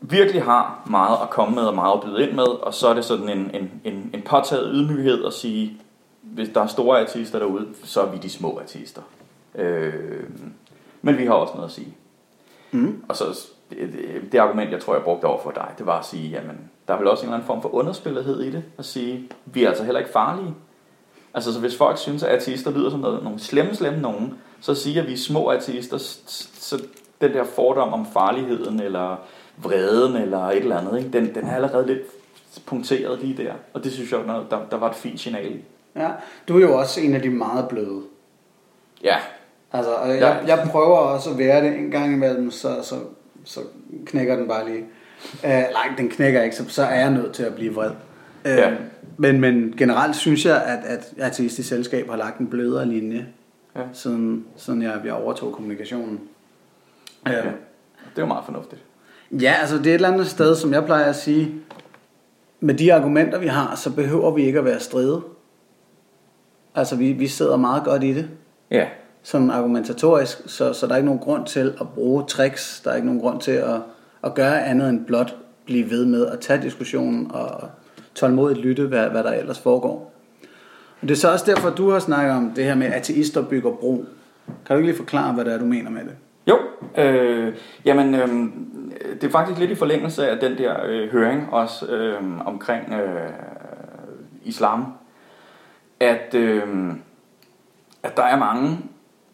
virkelig har meget at komme med og meget at byde ind med, og så er det sådan en, en, en, en påtaget ydmyghed at sige, hvis der er store artister derude, så er vi de små artister. Øh, men vi har også noget at sige. Mm. Og så det, det, argument, jeg tror, jeg brugte over for dig, det var at sige, jamen, der er vel også en eller anden form for underspillethed i det, at sige, vi er altså heller ikke farlige. Altså, så hvis folk synes, at artister lyder som noget, nogle slemme, slemme nogen, så siger vi små artister, så den der fordom om farligheden, eller vreden, eller et eller andet, ikke? Den, den er allerede lidt punkteret lige der. Og det synes jeg, der, der, der var et fint signal i. Ja, du er jo også en af de meget bløde. Ja, Altså, og Ja. jeg, jeg prøver også at være det en gang imellem, så, så, så knækker den bare lige. Uh, nej, den knækker ikke, så, så er jeg nødt til at blive vred. Uh, Ja. men, men generelt synes jeg, at, at Ateistisk Selskab har lagt en blødere linje, Ja. siden, siden jeg, jeg overtog kommunikationen. Uh, ja. det er jo meget fornuftigt. Ja, altså det er et eller andet sted, som jeg plejer at sige, med de argumenter, vi har, så behøver vi ikke at være stride. Altså vi, vi sidder meget godt i det, Ja, sådan argumentatorisk, så, så der er ikke nogen grund til at bruge tricks, der er ikke nogen grund til at, at gøre andet end blot blive ved med at tage diskussionen og tålmodigt lytte, hvad, hvad der ellers foregår. Og det er så også derfor, du har snakket om det her med, ateister bygger bro. Kan du ikke lige forklare, hvad det er, du mener med det? Jo, øh, jamen øh, det er faktisk lidt i forlængelse af den der øh, høring også øh, omkring øh, islam, at, øh, at der er mange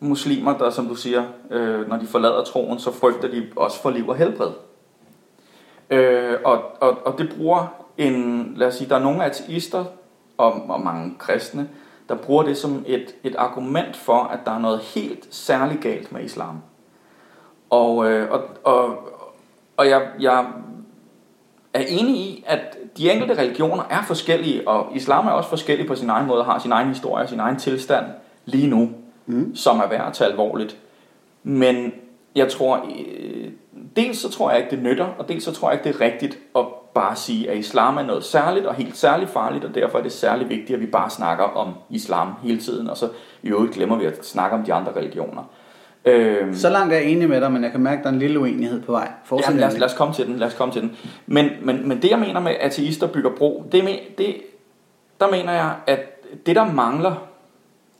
muslimer, der som du siger, øh, når de forlader troen, så frygter de også for liv og helbred. Øh, og, og, og det bruger en, lad os sige, der er nogle ateister og, og mange kristne, der bruger det som et, et argument for, at der er noget helt særligt galt med islam. Og, øh, og, og, og jeg, jeg er enig i, at de enkelte religioner er forskellige, og islam er også forskellig på sin egen måde, har sin egen historie og sin egen tilstand lige nu, mm. som er værd at tage alvorligt. Men jeg tror, øh, dels så tror jeg ikke, det nytter, og dels så tror jeg ikke, det er rigtigt at bare sige, at islam er noget særligt og helt særligt farligt, og derfor er det særligt vigtigt, at vi bare snakker om islam hele tiden, og så i øvrigt glemmer vi at snakke om de andre religioner. Øhm, Så langt er jeg enig med dig, men jeg kan mærke, at der er en lille uenighed på vej. Fortsæt lad, os, lad os komme til den, lad os komme til den. Men, men, men det jeg mener med ateister bygger bro, det, det, der mener jeg, at det der mangler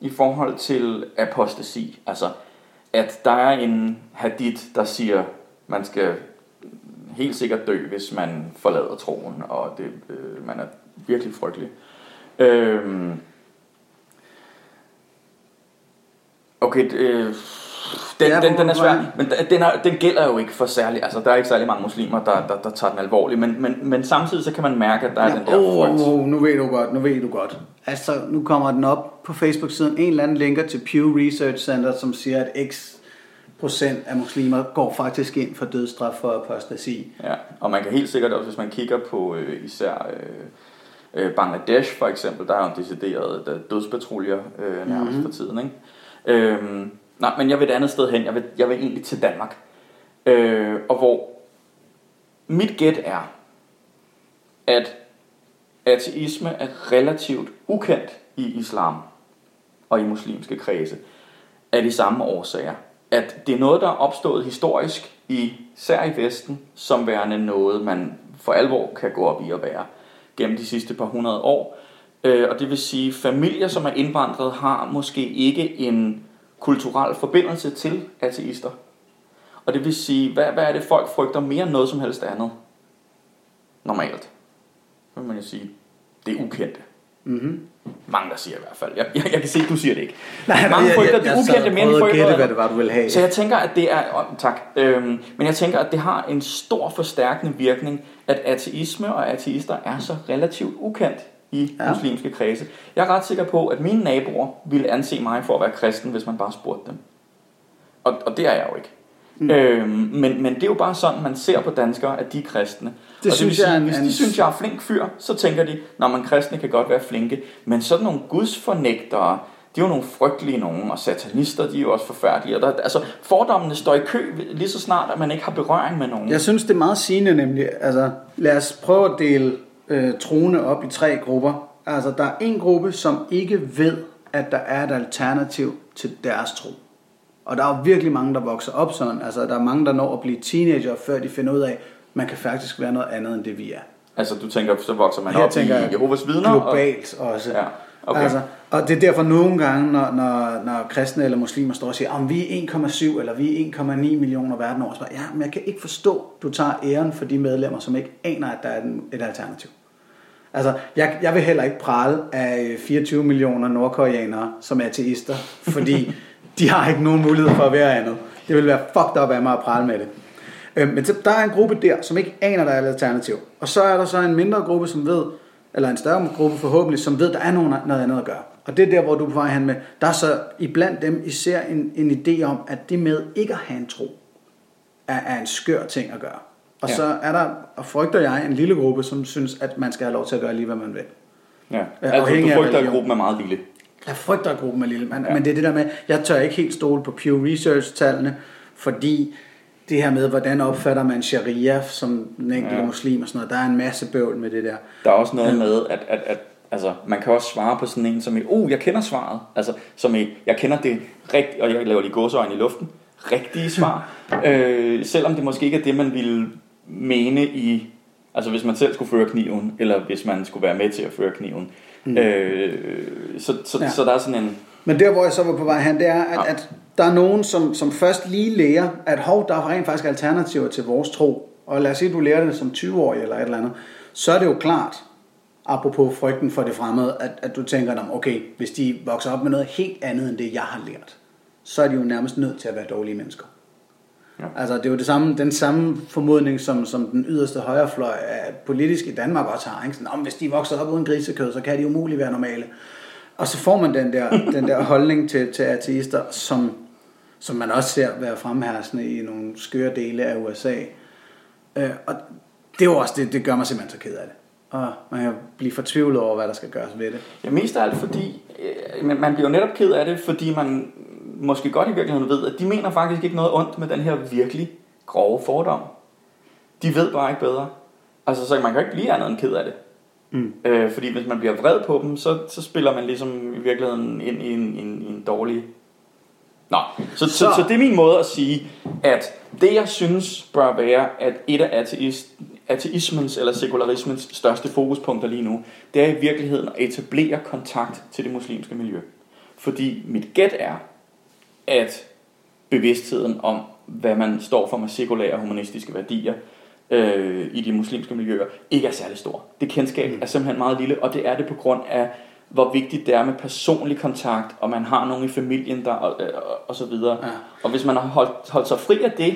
i forhold til apostasi. Altså, at der er en hadith, der siger, man skal helt sikkert dø, hvis man forlader troen, og det, øh, man er virkelig frygtelig. Øhm, okay, øh, den, Ja, den, den er svær, men den, er, den gælder jo ikke for særlig, altså der er ikke særlig mange muslimer, der, der, der tager den alvorligt, men, men, men samtidig så kan man mærke, at der er den der oh, frygt. oh, nu ved du godt, nu ved du godt. Altså, nu kommer den op på Facebook-siden. En eller anden linker til Pew Research Center, som siger, at x procent af muslimer går faktisk ind for dødsstraf for apostasi. Ja, og man kan helt sikkert også, hvis man kigger på øh, især øh, øh, Bangladesh for eksempel, der er jo en decideret der dødspatruljer øh, nærmest mm-hmm. for tiden. Ikke? Øhm, nej, men jeg vil et andet sted hen. Jeg vil, jeg vil egentlig til Danmark. Øh, og hvor mit gæt er, at ateisme er relativt ukendt i islam og i muslimske kredse af de samme årsager. At det er noget, der er opstået historisk, især i Vesten, som værende noget, man for alvor kan gå op i at være gennem de sidste par hundrede år. Øh, og det vil sige, familier, som er indvandret, har måske ikke en kulturel forbindelse til ateister. Og det vil sige, hvad, hvad er det, folk frygter mere end noget som helst andet? Normalt. Så vil man jo sige, det er ukendte. Mm-hmm. Mange, der siger i hvert fald. Jeg, jeg, jeg kan se, at du siger det ikke. Nej, Mange frygter jeg, det jeg, ukendte jeg mere end frygter gætte, hvad det var, du ville have. Så jeg tænker, at det er... Oh, tak. Øhm, men jeg tænker, at det har en stor forstærkende virkning, at ateisme og ateister er så relativt ukendt i Ja. muslimske kredse. Jeg er ret sikker på, at mine naboer ville anse mig for at være kristen, hvis man bare spurgte dem. Og, og det er jeg jo ikke. Mm. Øhm, men, men det er jo bare sådan, man ser på danskere, at de er kristne. Det og synes vil jeg er en- hvis de synes, jeg er flink fyr, så tænker de, når man kristne kan godt være flinke, men sådan nogle gudsfornægtere, de er jo nogle frygtelige nogen, og satanister, de er jo også forfærdelige. Og der, altså, fordommene står i kø lige så snart, at man ikke har berøring med nogen. Jeg synes, det er meget sigende nemlig. Altså, lad os prøve at dele øh, troende op i tre grupper. Altså, der er en gruppe, som ikke ved, at der er et alternativ til deres tro. Og der er jo virkelig mange, der vokser op sådan. Altså, der er mange, der når at blive teenager, før de finder ud af, at man kan faktisk være noget andet, end det vi er. Altså, du tænker, så vokser man Her op tænker i Jehovas vidner. Og, Globalt også. Ja, okay. Altså, og det er derfor nogle gange, når, når, når kristne eller muslimer står og siger, om vi er 1,7 eller vi er 1,9 millioner verden over, så bare, ja, men jeg kan ikke forstå, du tager æren for de medlemmer, som ikke aner, at der er et alternativ. Altså, jeg, jeg vil heller ikke prale af øh, 24 millioner nordkoreanere, som er ateister, fordi de har ikke nogen mulighed for at være andet. Det vil være fucked up af mig at prale med det. Øh, Men der er en gruppe der, som ikke aner, der er et alternativ. Og så er der så en mindre gruppe, som ved, eller en større gruppe forhåbentlig, som ved, der er nogen, noget andet at gøre. Og det er der, hvor du er på vej hen med. Der er så iblandt dem især en, en idé om, at det med ikke at have en tro, er, er en skør ting at gøre. Og ja. Så er der, og frygter jeg, en lille gruppe, som synes, at man skal have lov til at gøre lige, hvad man vil. ja. Ja, Altså, du frygter, at gruppen er meget lille. Jeg frygter, at gruppen er lille, men, ja. Men det er det der med, jeg tør ikke helt stole på Pew Research-tallene, fordi det her med, hvordan opfatter man sharia som den enkelte ja. Ja. muslim og sådan noget, der er en masse bøvl med det der. Der er også noget med, at, at, at altså, man kan også svare på sådan en som i, oh, jeg kender svaret. Altså, som i, jeg kender det rigtigt, og jeg laver lige gåseøjne i luften, rigtige svar. øh, selvom det måske ikke er det, man ville mene i, altså hvis man selv skulle føre kniven, eller hvis man skulle være med til at føre kniven. Mm. Øh, så, så, Ja. så der er sådan en, Men der, hvor jeg så var på vej hen, det er, at, Ja. at der er nogen, som, som først lige lærer, at hov, der er rent faktisk alternativer til vores tro. Og lad os sige, at du lærer det som 20-årig eller et eller andet. Så er det jo klart, apropos frygten for det fremmede, at, at du tænker, "Nå, okay, hvis de vokser op med noget helt andet end det, jeg har lært, så er de jo nærmest nødt til at være dårlige mennesker. Ja. Altså, det er jo det samme, den samme formodning, som, som den yderste højrefløj af politisk i Danmark også har. Ikke? Sådan, om hvis de vokser op uden grisekød, så kan de umuligt være normale. Og så får man den der, den der holdning til, til ateister, som, som man også ser være fremherskende i nogle skøre dele af USA. Øh, og det er også det, det gør mig simpelthen så ked af det. Og man kan blive fortvivlet over, hvad der skal gøres ved det. Ja, mest af alt fordi, øh, man bliver jo netop ked af det, fordi man måske godt i virkeligheden ved, at de mener faktisk ikke noget ondt med den her virkelig grove fordom. De ved bare ikke bedre. Altså, så man kan ikke blive andet end ked af det. Mm. Øh, fordi hvis man bliver vred på dem, så, så spiller man ligesom i virkeligheden ind i en, en, en dårlig... Nå, så, så. Så, Så- det er min måde at sige, at det jeg synes bør være, at et af ateist, ateismens eller sekularismens største fokuspunkter lige nu, det er i virkeligheden at etablere kontakt til det muslimske miljø. Fordi mit gæt er, at bevidstheden om, hvad man står for med sekulære og humanistiske værdier øh, i de muslimske miljøer, ikke er særlig stor. Det kendskab mm. er simpelthen meget lille, og det er det på grund af, hvor vigtigt det er med personlig kontakt, og man har nogen i familien, der, og, og, og så videre. Ja. Og hvis man har holdt, holdt sig fri af det,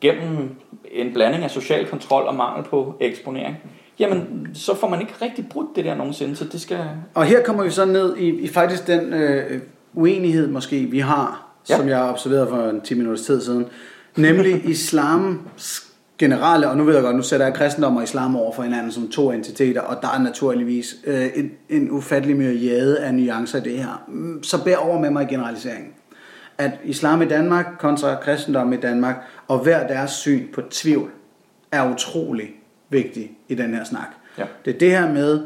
gennem en blanding af social kontrol og mangel på eksponering, jamen så får man ikke rigtig brudt det der nogensinde, så det skal... Og her kommer vi så ned i, i faktisk den øh, uenighed måske, vi har, ja. som jeg har observeret for en 10 minutters tid siden, nemlig islams generelle, og nu ved jeg godt, nu sætter jeg kristendom og islam over for hinanden som to entiteter, og der er naturligvis øh, en, en ufattelig myriade af nuancer i det her. Mm, så bær over med mig i generaliseringen. At islam i Danmark kontra kristendom i Danmark, og hver deres syn på tvivl, er utrolig vigtig i den her snak. Ja. Det er det her med,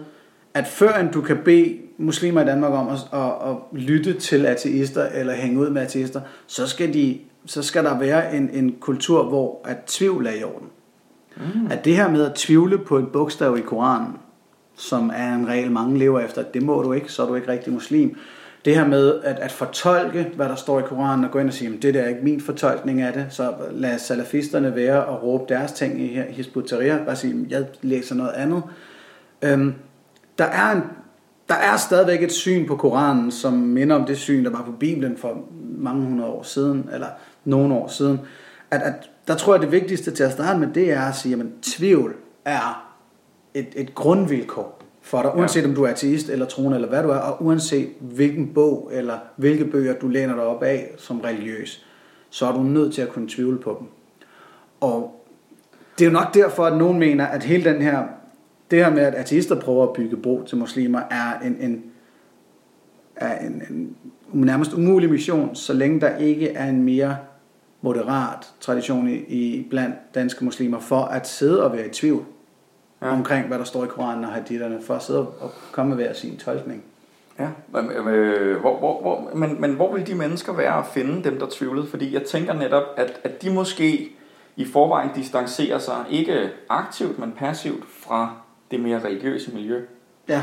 at før end du kan bede muslimer i Danmark om at, at, at lytte til ateister eller hænge ud med ateister, så skal, de, så skal der være en, en kultur, hvor at tvivl er i orden. Mm. At det her med at tvivle på et bogstav i Koranen, som er en regel, mange lever efter, det må du ikke, så er du ikke rigtig muslim. Det her med at, at fortolke, hvad der står i Koranen, og gå ind og sige, det der er ikke min fortolkning af det, så lad salafisterne være og råbe deres ting i Hizb ut-Tahrir, bare sige, jeg læser noget andet. Øhm, der, er en, der er stadigvæk et syn på Koranen, som minder om det syn, der var på Bibelen for mange hundrede år siden, eller nogle år siden. At, at der tror jeg, det vigtigste til at starte med, det er at sige, at tvivl er et, et grundvilkår for dig, uanset ja. om du er ateist eller troende eller hvad du er, og uanset hvilken bog eller hvilke bøger du læner dig op af som religiøs, så er du nødt til at kunne tvivle på dem. Og det er jo nok derfor, at nogen mener, at hele den her, det her med, at ateister prøver at bygge bro til muslimer, er en, en, er en, en nærmest umulig mission, så længe der ikke er en mere moderat tradition i, i blandt danske muslimer for at sidde og være i tvivl ja. omkring, hvad der står i Koranen og haditherne, for at sidde og komme med hver sin tolkning. Ja, men, øh, hvor, hvor, hvor, men, men hvor vil de mennesker være at finde dem, der tvivlede? Fordi jeg tænker netop, at, at de måske i forvejen distancerer sig, ikke aktivt, men passivt fra det mere religiøse miljø. Ja,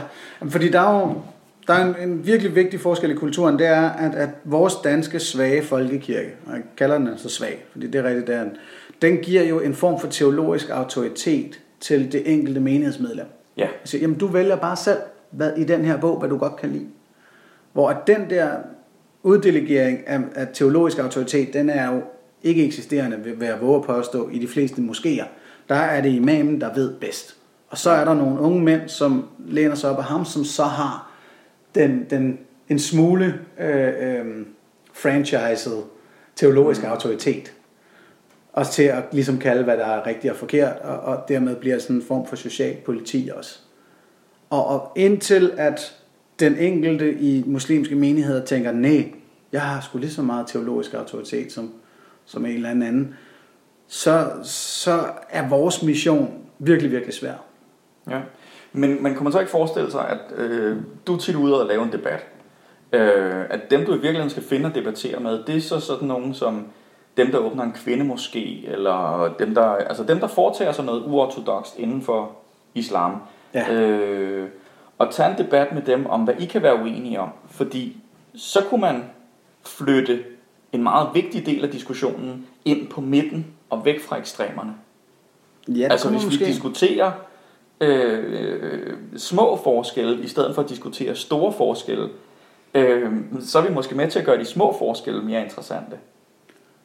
fordi der er jo der er en, en virkelig vigtig forskel i kulturen, det er, at, at vores danske svage folkekirke, og jeg kalder den altså svag, fordi det er rigtigt, der, den giver jo en form for teologisk autoritet til det enkelte menighedsmedlem. Ja. Altså, jamen, du vælger bare selv hvad, i den her bog, hvad du godt kan lide. Hvor at den der uddelegering af, af teologisk autoritet, den er jo ikke eksisterende, ved at våge at påstå, i de fleste moskéer. Der er det imamen, der ved bedst. Og så er der nogle unge mænd, som læner sig op af ham, som så har den, den en smule øh, øh, franchiset teologisk mm. autoritet. Også til at ligesom kalde, hvad der er rigtigt og forkert, og, og dermed bliver sådan en form for social politi også. Og, og indtil at den enkelte i muslimske menigheder tænker, nej, jeg har sgu lige så meget teologisk autoritet som, som en eller anden, så, så er vores mission virkelig, virkelig svær. Ja. Men man man så ikke forestille sig, at øh, du er tit ude og lave en debat. Øh, at dem, du i virkeligheden skal finde og debattere med, det er så sådan nogen som dem, der åbner en kvinde måske, eller dem, der, altså dem, der foretager sig noget uortodokst inden for islam. Ja. Øh, og tage en debat med dem om, hvad I kan være uenige om. Fordi så kunne man flytte en meget vigtig del af diskussionen ind på midten og væk fra ekstremerne. Ja, altså hvis måske. vi diskuterer øh, små forskelle, i stedet for at diskutere store forskelle, øh, så er vi måske med til at gøre de små forskelle mere interessante.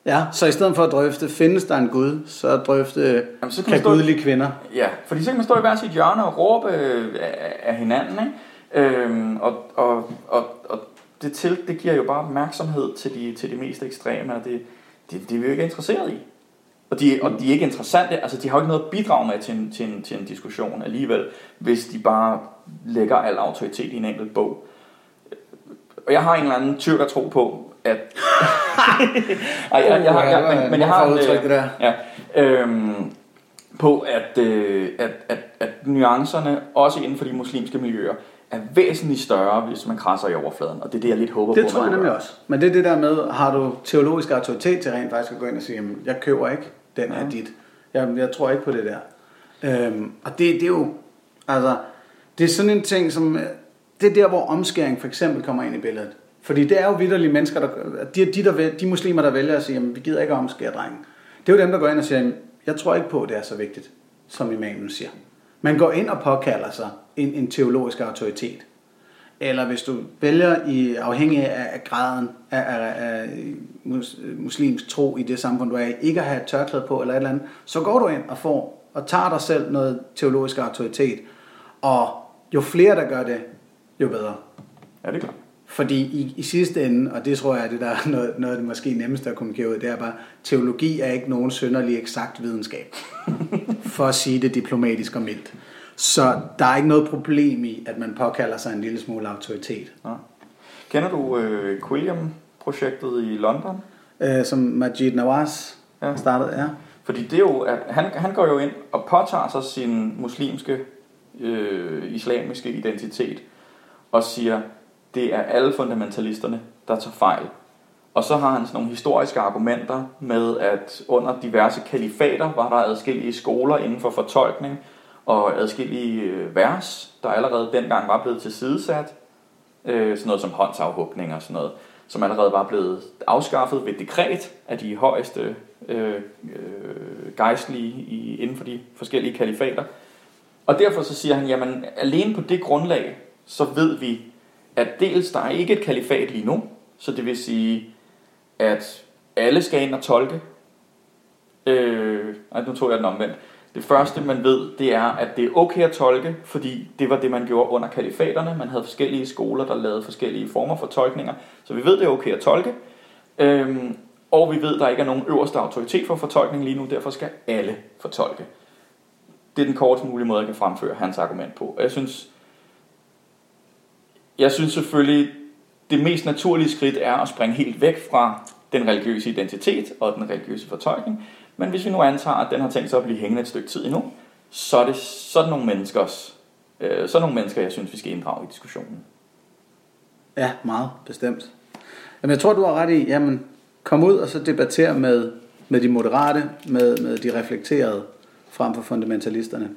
Ja, så i stedet for at drøfte, findes der en Gud, så drøfte, Jamen, så kan, kan gudelige kvinder. Ja, fordi så kan man stå i hver sit hjørne og råbe øh, af, af hinanden, ikke? Øhm, og, og, og, og det, til, det giver jo bare opmærksomhed til de, til de mest ekstreme, og det, det, det er vi jo ikke interesseret i. Og de, og de er ikke interessante, altså de har jo ikke noget at bidrage med til en, til, en, til en diskussion alligevel, hvis de bare lægger al autoritet i en enkelt bog. Og jeg har en eller anden at tro på, at... Ej, jeg, jeg, har, jeg, men, men jeg har en, det der. Ja, øhm, på, at, øh, at, at, at nuancerne, også inden for de muslimske miljøer, er væsentligt større, hvis man krasser i overfladen. Og det er det, jeg lidt håber det på. Det tror jeg nemlig også. Men det er det der med, har du teologisk autoritet til rent faktisk at gå ind og sige, jamen, jeg køber ikke den er ja. dit. Jeg, jeg tror ikke på det der. Øhm, og det, det er jo, altså, det er sådan en ting, som, det er der, hvor omskæring for eksempel kommer ind i billedet. Fordi det er jo vidderlige mennesker, der, de, de, der, de muslimer, der vælger at sige, jamen, vi gider ikke omskære drengen. Det er jo dem, der går ind og siger, "Jamen, jeg tror ikke på, at det er så vigtigt, som imamen siger. Man går ind og påkalder sig en, en teologisk autoritet. Eller hvis du vælger i afhængig af, af graden af, af, af mus, muslimsk tro i det samfund, du er i, ikke at have et tørklæde på eller et eller andet, så går du ind og får og tager dig selv noget teologisk autoritet. Og jo flere, der gør det, jo bedre. Ja, det er klart. Fordi i, i sidste ende, og det tror jeg er det, der er noget, noget af det måske nemmeste at kommunikere ud, det er bare, teologi er ikke nogen sønderlig eksakt videnskab. for at sige det diplomatisk og mildt. Så der er ikke noget problem i, at man påkalder sig en lille smule autoritet. Ja. Kender du øh, Quilliam-projektet i London? Øh, som Majid Nawaz Ja. startede, ja. Fordi det er jo, at han, han går jo ind og påtager sig sin muslimske, øh, islamiske identitet og siger, det er alle fundamentalisterne, der tager fejl. Og så har han sådan nogle historiske argumenter med, at under diverse kalifater var der adskillige skoler inden for fortolkning og adskillige øh, vers, der allerede dengang var blevet tilsidesat. Øh, sådan noget som håndsafhugning og sådan noget, som allerede var blevet afskaffet ved dekret af de højeste øh, øh, gejstlige i, inden for de forskellige kalifater. Og derfor så siger han, jamen alene på det grundlag, så ved vi, at dels der er ikke et kalifat lige nu, så det vil sige, at alle skal ind og tolke. Øh, ej, nu tog jeg den omvendt. Det første, man ved, det er, at det er okay at tolke, fordi det var det, man gjorde under kalifaterne. Man havde forskellige skoler, der lavede forskellige former for tolkninger. Så vi ved, det er okay at tolke. Øhm, og vi ved, der ikke er nogen øverste autoritet for fortolkning lige nu, derfor skal alle fortolke. Det er den kortest mulige måde, jeg kan fremføre hans argument på. Og jeg synes, jeg synes selvfølgelig, det mest naturlige skridt er at springe helt væk fra den religiøse identitet og den religiøse fortolkning. Men hvis vi nu antager, at den har tænkt sig at blive hængende et stykke tid endnu, så er det sådan nogle menneskers, øh, sådan nogle mennesker, jeg synes, vi skal inddrage i diskussionen. Ja, meget bestemt. Jamen, jeg tror, du har ret i, jamen, kom ud og så debattere med, med de moderate, med, med de reflekterede, frem for fundamentalisterne.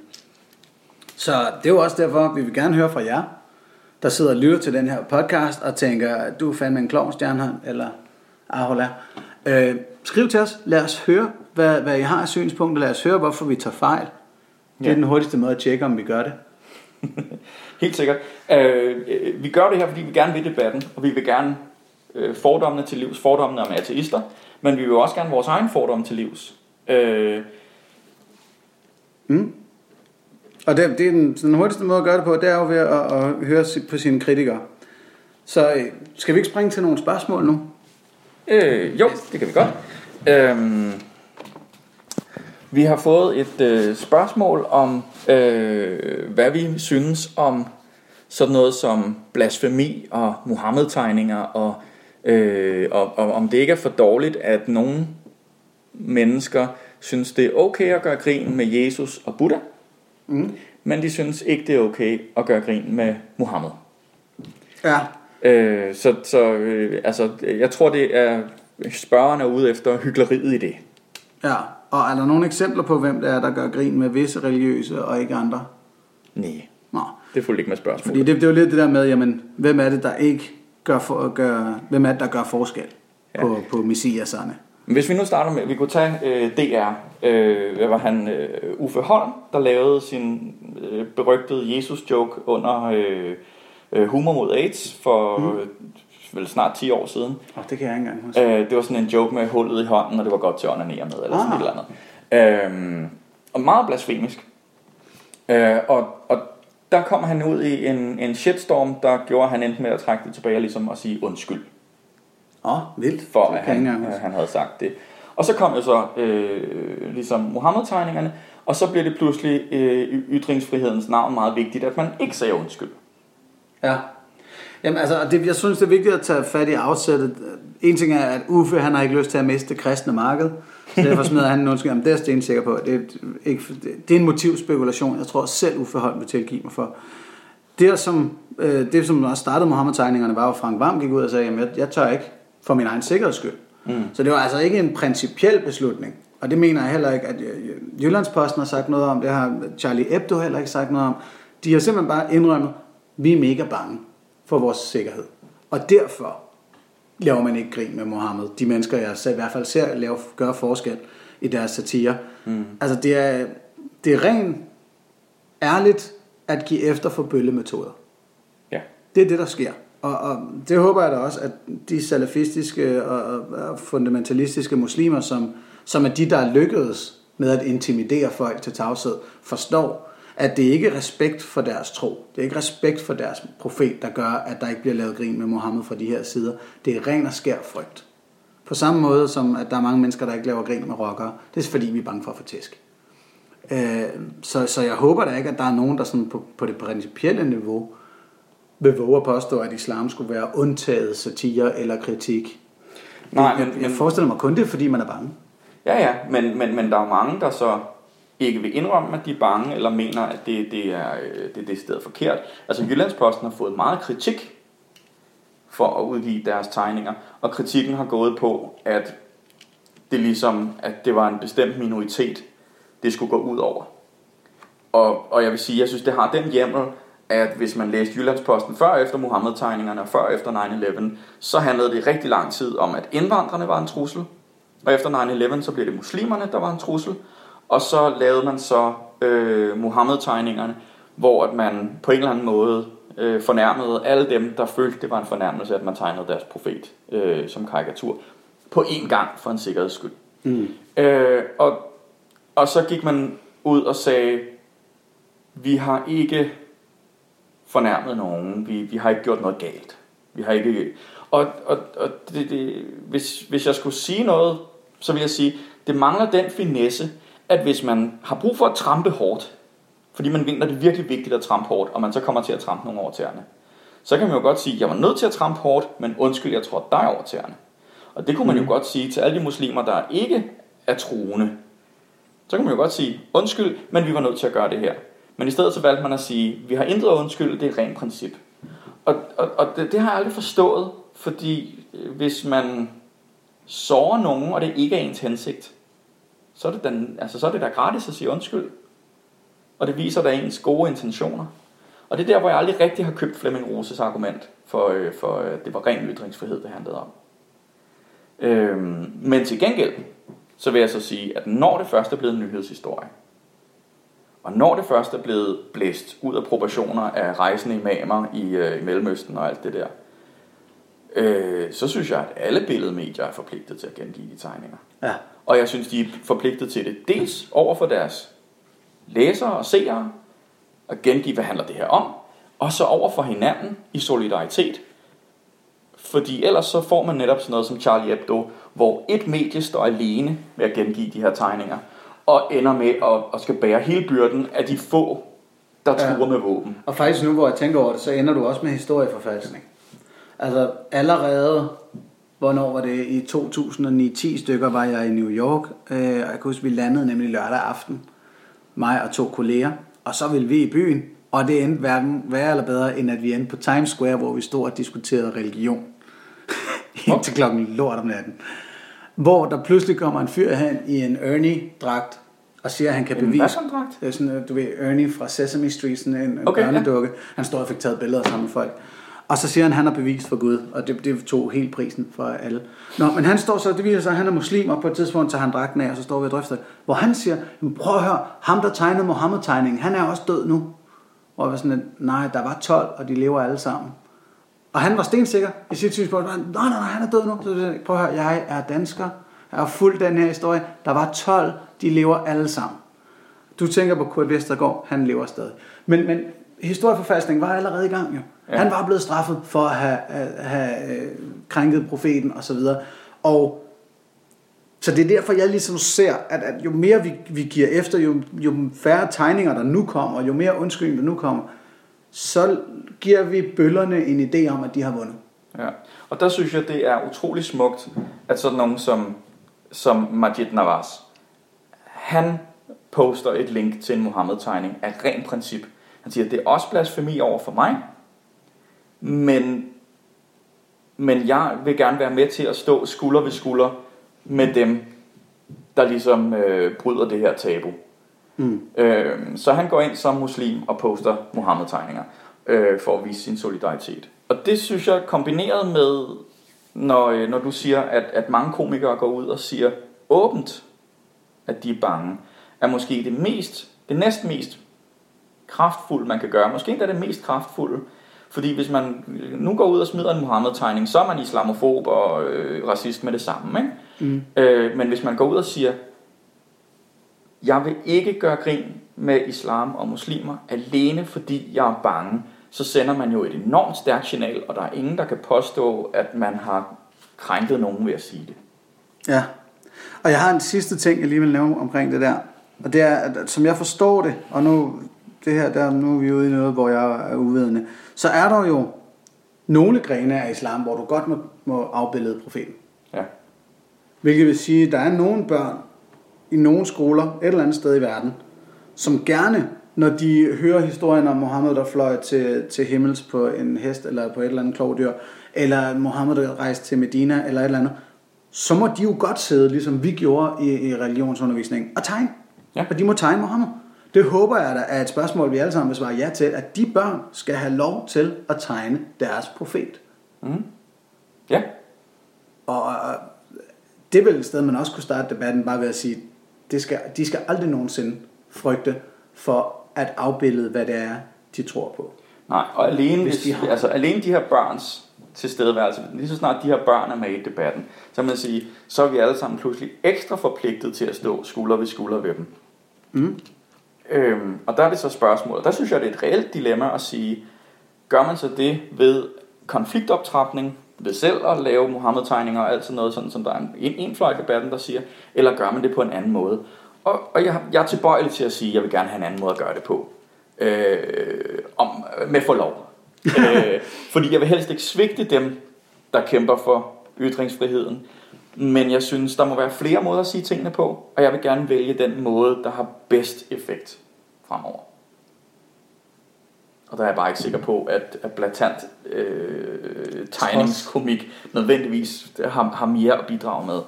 Så det er jo også derfor, vi vil gerne høre fra jer, der sidder og lytter til den her podcast, og tænker, du er fandme en klovn, Stjernholm, eller Ahola. Øh, skriv til os, lad os høre, hvad, hvad I har af synspunkter, lad os høre, hvorfor vi tager fejl. Det er Ja. den hurtigste måde at tjekke, om vi gør det. Helt sikkert. Øh, øh, vi gør det her, fordi vi gerne vil debatten, og vi vil gerne øh, fordommene til livs, fordommene om ateister, men vi vil også gerne vores egen fordomme til livs. Øh, Og det, det er den, den hurtigste måde at gøre det på, det er jo ved at, at høre på sine kritikere. Så øh, skal vi ikke springe til nogle spørgsmål nu? Øh, jo, det kan vi godt. Øhm, vi har fået et øh, spørgsmål om, øh, hvad vi synes om sådan noget som blasfemi og Muhammed-tegninger, og, øh, og, og om det ikke er for dårligt, at nogle mennesker synes, det er okay at gøre grin med Jesus og Buddha, Mm. men de synes ikke, det er okay at gøre grin med Muhammed. Ja. Øh, så så øh, altså, jeg tror, det er spørgerne er ude efter hyggeleriet i det. Ja, og er der nogle eksempler på, hvem det er, der gør grin med visse religiøse og ikke andre? Nej, Nå, det fulgte ikke med spørgsmål. fordi det, det er jo lidt det der med, jamen, hvem er det, der ikke gør, for, gør hvem er det, der gør forskel Ja. på, på messiaserne? Hvis vi nu starter med, vi kunne tage øh, DR, øh, hvad var han, øh, Uffe Holm, der lavede sin øh, berygtede Jesus-joke under øh, øh, Humor mod AIDS for mm. Vel snart 10 år siden. Oh, det kan jeg ikke engang huske. Øh, det var sådan en joke med hullet i hånden, og det var godt til at onanere med, eller sådan Ah. et eller andet. Øh, og meget blasfemisk. Øh, og, og der kom han ud i en, en shitstorm, der gjorde, at han endte med at trække det tilbage, ligesom at sige undskyld Åh, oh, vildt. for, at han, øh, han havde sagt det. Og så kom jo så øh, ligesom Mohammed-tegningerne, og så blev det pludselig øh, ytringsfrihedens navn meget vigtigt, at man ikke sagde undskyld. Ja. Jamen altså, det, jeg synes, det er vigtigt at tage fat i afsættet. En ting er, at Uffe, han har ikke lyst til at miste det kristne marked. Så derfor smider han en undskyld. Jamen, det er jeg stensikker på. Det er, ikke, det er en motivspekulation. Jeg tror selv, Uffe Holm vil tilgive mig for. Det, som, øh, det, som også startede Mohammed-tegningerne, var jo, at Frank Vam gik ud og sagde, at jeg, jeg tør ikke for min egen sikkerheds skyld. Mm. Så det var altså ikke en principiel beslutning. Og det mener jeg heller ikke, at øh, Jyllandsposten har sagt noget om. Det har Charlie Hebdo heller ikke sagt noget om. De har simpelthen bare indrømmet, vi er mega bange for vores sikkerhed. Og derfor laver man ikke grin med Mohammed. De mennesker, jeg i hvert fald ser lave, gøre forskel i deres satire. Mm. Altså det er, det er rent ærligt at give efter for bøllemetoder. Ja. Det er det, der sker. Og, og det håber jeg da også, at de salafistiske og, og fundamentalistiske muslimer, som, som er de, der lykkedes med at intimidere folk til tavshed, forstår, at det ikke er respekt for deres tro. Det er ikke respekt for deres profet, der gør, at der ikke bliver lavet grin med Mohammed fra de her sider. Det er ren og skær frygt. På samme måde som, at der er mange mennesker, der ikke laver grin med rockere. Det er fordi, vi er bange for at få tæsk. Øh, så, så jeg håber da ikke, at der er nogen, der sådan på, på det principielle niveau vil våge at påstå, at islam skulle være undtaget satire eller kritik. Nej, jeg, men, jeg men, forestiller mig kun det, fordi man er bange. ja, ja, men, men, men der er mange, der så ikke vil indrømme, at de er bange, eller mener, at det, det er det, det er forkert. Altså Jyllandsposten har fået meget kritik for at udgive deres tegninger, og kritikken har gået på, at det ligesom, at det var en bestemt minoritet, det skulle gå ud over. Og, og jeg vil sige, jeg synes, det har den hjemmel, at hvis man læste Jyllandsposten før efter Mohammed-tegningerne og før efter 9-11, så handlede det rigtig lang tid om, at indvandrerne var en trussel. Og efter 9-11, så blev det muslimerne, der var en trussel. Og så lavede man så øh, Mohammed-tegningerne, hvor at man på en eller anden måde øh, fornærmede alle dem, der følte, det var en fornærmelse, at man tegnede deres profet øh, som karikatur. På én gang for en sikkerheds skyld. Mm. Øh, og, og så gik man ud og sagde, vi har ikke fornærmet nogen, vi, vi har ikke gjort noget galt. Vi har ikke... Og, og, og det, det, hvis, hvis jeg skulle sige noget, så vil jeg sige, det mangler den finesse, at hvis man har brug for at trampe hårdt, fordi man mener, det er virkelig vigtigt at trampe hårdt, og man så kommer til at trampe nogle over tæerne, så kan man jo godt sige, jeg var nødt til at trampe hårdt, men undskyld, jeg tror dig over tæerne. Og det kunne man jo godt sige til alle de muslimer, der ikke er troende. Så kan man jo godt sige, undskyld, men vi var nødt til at gøre det her. Men i stedet så valgte man at sige, vi har intet at undskylde, det er et rent princip. Og, og, og det, det har jeg aldrig forstået, fordi øh, hvis man sårer nogen, og det ikke er ens hensigt, så er det, den, altså, så er det da gratis at sige undskyld. Og det viser da ens gode intentioner. Og det er der, hvor jeg aldrig rigtig har købt Flemming Roses argument for, øh, for øh, det var ren ytringsfrihed, det handlede om. Øhm, men til gengæld, så vil jeg så sige, at når det først er blevet en nyhedshistorie, og når det først er blevet blæst ud af proportioner af rejsende imamer i, øh, i Mellemøsten og alt det der, øh, så synes jeg, at alle billedmedier er forpligtet til at gengive de tegninger. Ja. Og jeg synes, de er forpligtet til det dels over for deres læsere og seere, at gengive, hvad handler det her om, og så over for hinanden i solidaritet. Fordi ellers så får man netop sådan noget som Charlie Hebdo, hvor et medie står alene med at gengive de her tegninger, og ender med at, at skal bære hele byrden af de få, der Ja. truer med våben. Og faktisk nu, hvor jeg tænker over det, så ender du også med historieforfalskning. Altså allerede, hvornår var det, i 2009-10 stykker var jeg i New York, øh, og jeg kan huske, vi landede nemlig lørdag aften, mig og to kolleger, og så ville vi i byen, og det endte hverken værre eller bedre, end at vi endte på Times Square, hvor vi stod og diskuterede religion. Indtil klokken lort om natten. Hvor der pludselig kommer en fyr hen i en Ernie-dragt, og siger, at han kan En bevise... hvad? Det er sådan, øh, du ved, Ernie fra Sesame Street, sådan en, Okay, okay, ja. børnedukke. Han står og fik taget billeder sammen med folk. Og så siger han, at han har bevist for Gud, og det, det tog helt prisen for alle. Nå, men han står så, det viser sig, at han er muslim, og på et tidspunkt tager han dragten af, og så står vi og drøfter. Hvor han siger, "Men prøv at høre, ham der tegnede Mohammed-tegningen, han er også død nu. Og jeg var sådan, nej, der var 12, og de lever alle sammen. Og han var stensikker i sit synspunkt. Nej, nej, nej, han er død nu. Så jeg prøv at høre, jeg er dansker. Jeg har fulgt den her historie. Der var 12, de lever alle sammen. Du tænker på Kurt Vestergaard, han lever stadig. Men, men historieforfalskning var allerede i gang jo. Ja. Han var blevet straffet for at have, have øh, krænket profeten og så videre. Og så det er derfor, jeg ligesom ser, at, at jo mere vi, vi giver efter, jo, jo færre tegninger, der nu kommer, jo mere undskyldning, der nu kommer, så giver vi bøllerne en idé om, at de har vundet. Ja. Og der synes jeg, det er utrolig smukt, at sådan nogen som, som Majid Nawaz, han poster et link til en Mohammed-tegning af ren princip. Han siger, det er også blasfemi over for mig, men, men jeg vil gerne være med til at stå skulder ved skulder med dem, der ligesom øh, bryder det her tabu. Mm. Øh, så han går ind som muslim og poster Mohammed-tegninger øh, for at vise sin solidaritet. Og det synes jeg kombineret med når, øh, når du siger, at, at mange komikere går ud og siger åbent, at de er bange, er måske det mest, det næst mest kraftfulde, man kan gøre. Måske endda det mest kraftfulde. Fordi hvis man nu går ud og smider en Muhammed-tegning, så er man islamofob og øh, racist med det samme. Ikke? Mm. Øh, men hvis man går ud og siger, jeg vil ikke gøre grin med islam og muslimer, alene fordi jeg er bange, så sender man jo et enormt stærkt signal, og der er ingen, der kan påstå, at man har krænket nogen ved at sige det. Ja, og jeg har en sidste ting, jeg lige vil nævne omkring det der. Og det er, at som jeg forstår det, og nu, det her, der, nu er vi ude i noget, hvor jeg er uvidende, så er der jo nogle grene af islam, hvor du godt må, må afbillede profeten. Ja. Hvilket vil sige, at der er nogle børn i nogle skoler et eller andet sted i verden, som gerne, når de hører historien om Mohammed, der fløj til, til himmels på en hest eller på et eller andet klovdyr, eller Mohammed, der rejste til Medina eller et eller andet, så må de jo godt sidde, ligesom vi gjorde i, i religionsundervisningen, og tegne. Ja. Og de må tegne Mohammed. Det håber jeg da er et spørgsmål, vi alle sammen vil svare ja til, at de børn skal have lov til at tegne deres profet. Ja, Og og det er vel et sted, man også kunne starte debatten bare ved at sige, det skal, de skal aldrig nogensinde frygte for at afbillede, hvad det er, de tror på. nej, og alene, Hvis de har- altså, alene de her børns tilstedeværelse, lige så snart de her børn er med i debatten, så man sige, så er vi alle sammen pludselig ekstra forpligtet til at stå skulder ved skulder ved dem. Mm. Øhm, og der er det så spørgsmålet. Der synes jeg, det er et reelt dilemma at sige, gør man så det ved konfliktoptrapning, ved selv at lave Mohammed-tegninger og alt sådan noget, sådan som der er en, en, fløj i debatten, der siger, eller gør man det på en anden måde? Og, og jeg, jeg er tilbøjelig til at sige, at jeg vil gerne have en anden måde at gøre det på. Øh, om, med forlov. øh, fordi jeg vil helst ikke svigte dem, der kæmper for ytringsfriheden. Men jeg synes, der må være flere måder at sige tingene på, og jeg vil gerne vælge den måde, der har bedst effekt fremover. Og der er jeg bare ikke sikker på, at, at blatant øh, tegningskomik nødvendigvis har, har mere at bidrage med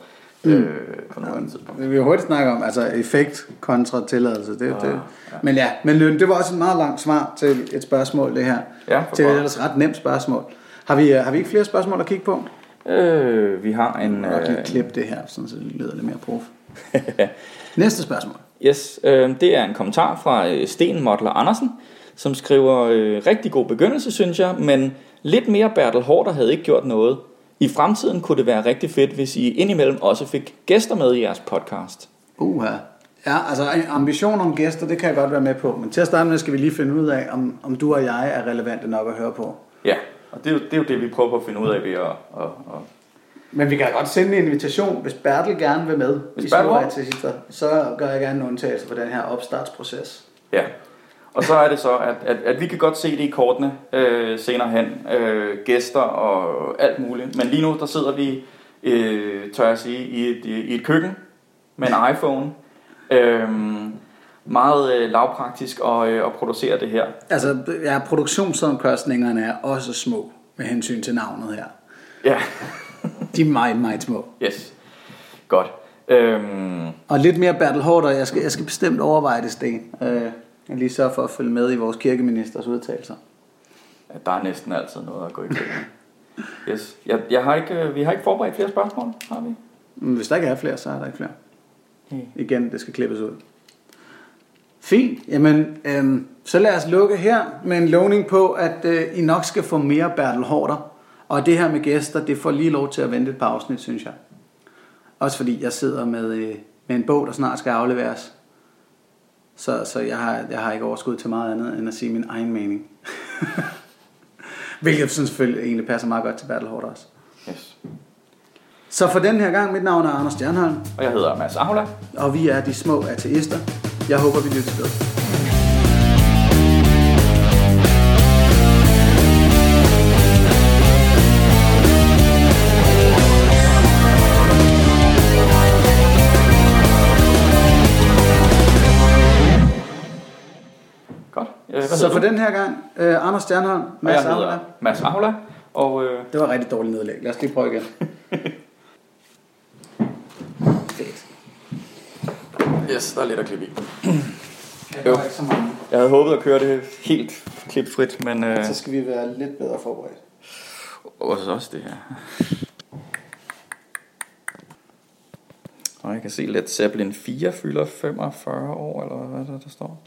øh, på noget tidspunkt. Vi vil hurtigt snakke om altså effekt kontra tilladelse. Det, det. Ah, ja. Men ja, men Løn, det var også et meget langt svar til et spørgsmål, det her. Ja, til et ellers ret nemt spørgsmål. Har vi, øh, har vi ikke flere spørgsmål at kigge på? Øh, vi har en... Jeg kan lige Øh, klippe det her, sådan, så det lyder lidt mere prof. Næste spørgsmål. Yes, øh, det er en kommentar fra øh, Sten Motler Andersen, som skriver, øh, rigtig god begyndelse, synes jeg, men lidt mere Bertel Hårder havde ikke gjort noget. I fremtiden kunne det være rigtig fedt, hvis I indimellem også fik gæster med i jeres podcast. Uha. Ja, altså ambition om gæster, det kan jeg godt være med på. Men til at starte med skal vi lige finde ud af, om, om du og jeg er relevante nok at høre på. Ja, og det er, jo, det er jo det, vi prøver at finde ud af ved at... at, at Men vi kan godt sende en invitation, hvis Bertel gerne vil med Hvis i Bertel vil? artister, så gør jeg gerne en undtagelse for den her opstartsproces. Ja, og så er det så, at, at, at vi kan godt se det i kortene øh, senere hen. Øh, gæster og alt muligt. Men lige nu, der sidder vi, øh, tør jeg sige, i et, i et køkken med en iPhone. Øh, meget øh, lavpraktisk og, øh, og producere det her. Altså, ja, produktionsomkostningerne er også små med hensyn til navnet her. Ja, De er meget, meget små. yes. Godt. Øhm, Og lidt mere Bertel Hårder, jeg skal, jeg skal bestemt overveje det, Sten. Øh, Jeg lige sørge for at følge med i vores kirkeministers udtalelser. der er næsten altid noget at gå i køkken. Yes. Jeg, jeg har ikke, øh, vi har ikke forberedt flere spørgsmål, har vi? Hvis der ikke er flere, så er der ikke flere. Hmm. Igen, det skal klippes ud. Fint. Jamen, øhm, så lad os lukke her med en lovning på, at øh, I nok skal få mere Bertel Hårder. Og det her med gæster, det får lige lov til at vente et par afsnit, synes jeg. Også fordi jeg sidder med, øh, med en bog, der snart skal afleveres. Så, så jeg, har, jeg har ikke overskud til meget andet, end at sige min egen mening. Hvilket sådan selvfølgelig egentlig passer meget godt til Bertel Hårder også. Yes. Så for den her gang, mit navn er Anders Stjernholm. Og jeg hedder Mads Aula. og vi er de små ateister. Jeg håber, vi lytter ved. Øh, Så for den her gang, uh, Anders Stjernholm, Mads Aula. Mads Aula. Og øh, Det var rigtig dårligt nedlæg. Lad os lige prøve igen. Yes, der er lidt at klippe i. jo. Jeg havde håbet at køre det helt klipfrit, men... Øh... Så skal vi være lidt bedre forberedt. Og så også det her. Og jeg kan se, at Zeppelin 4 fylder 45 år, eller hvad der, der står.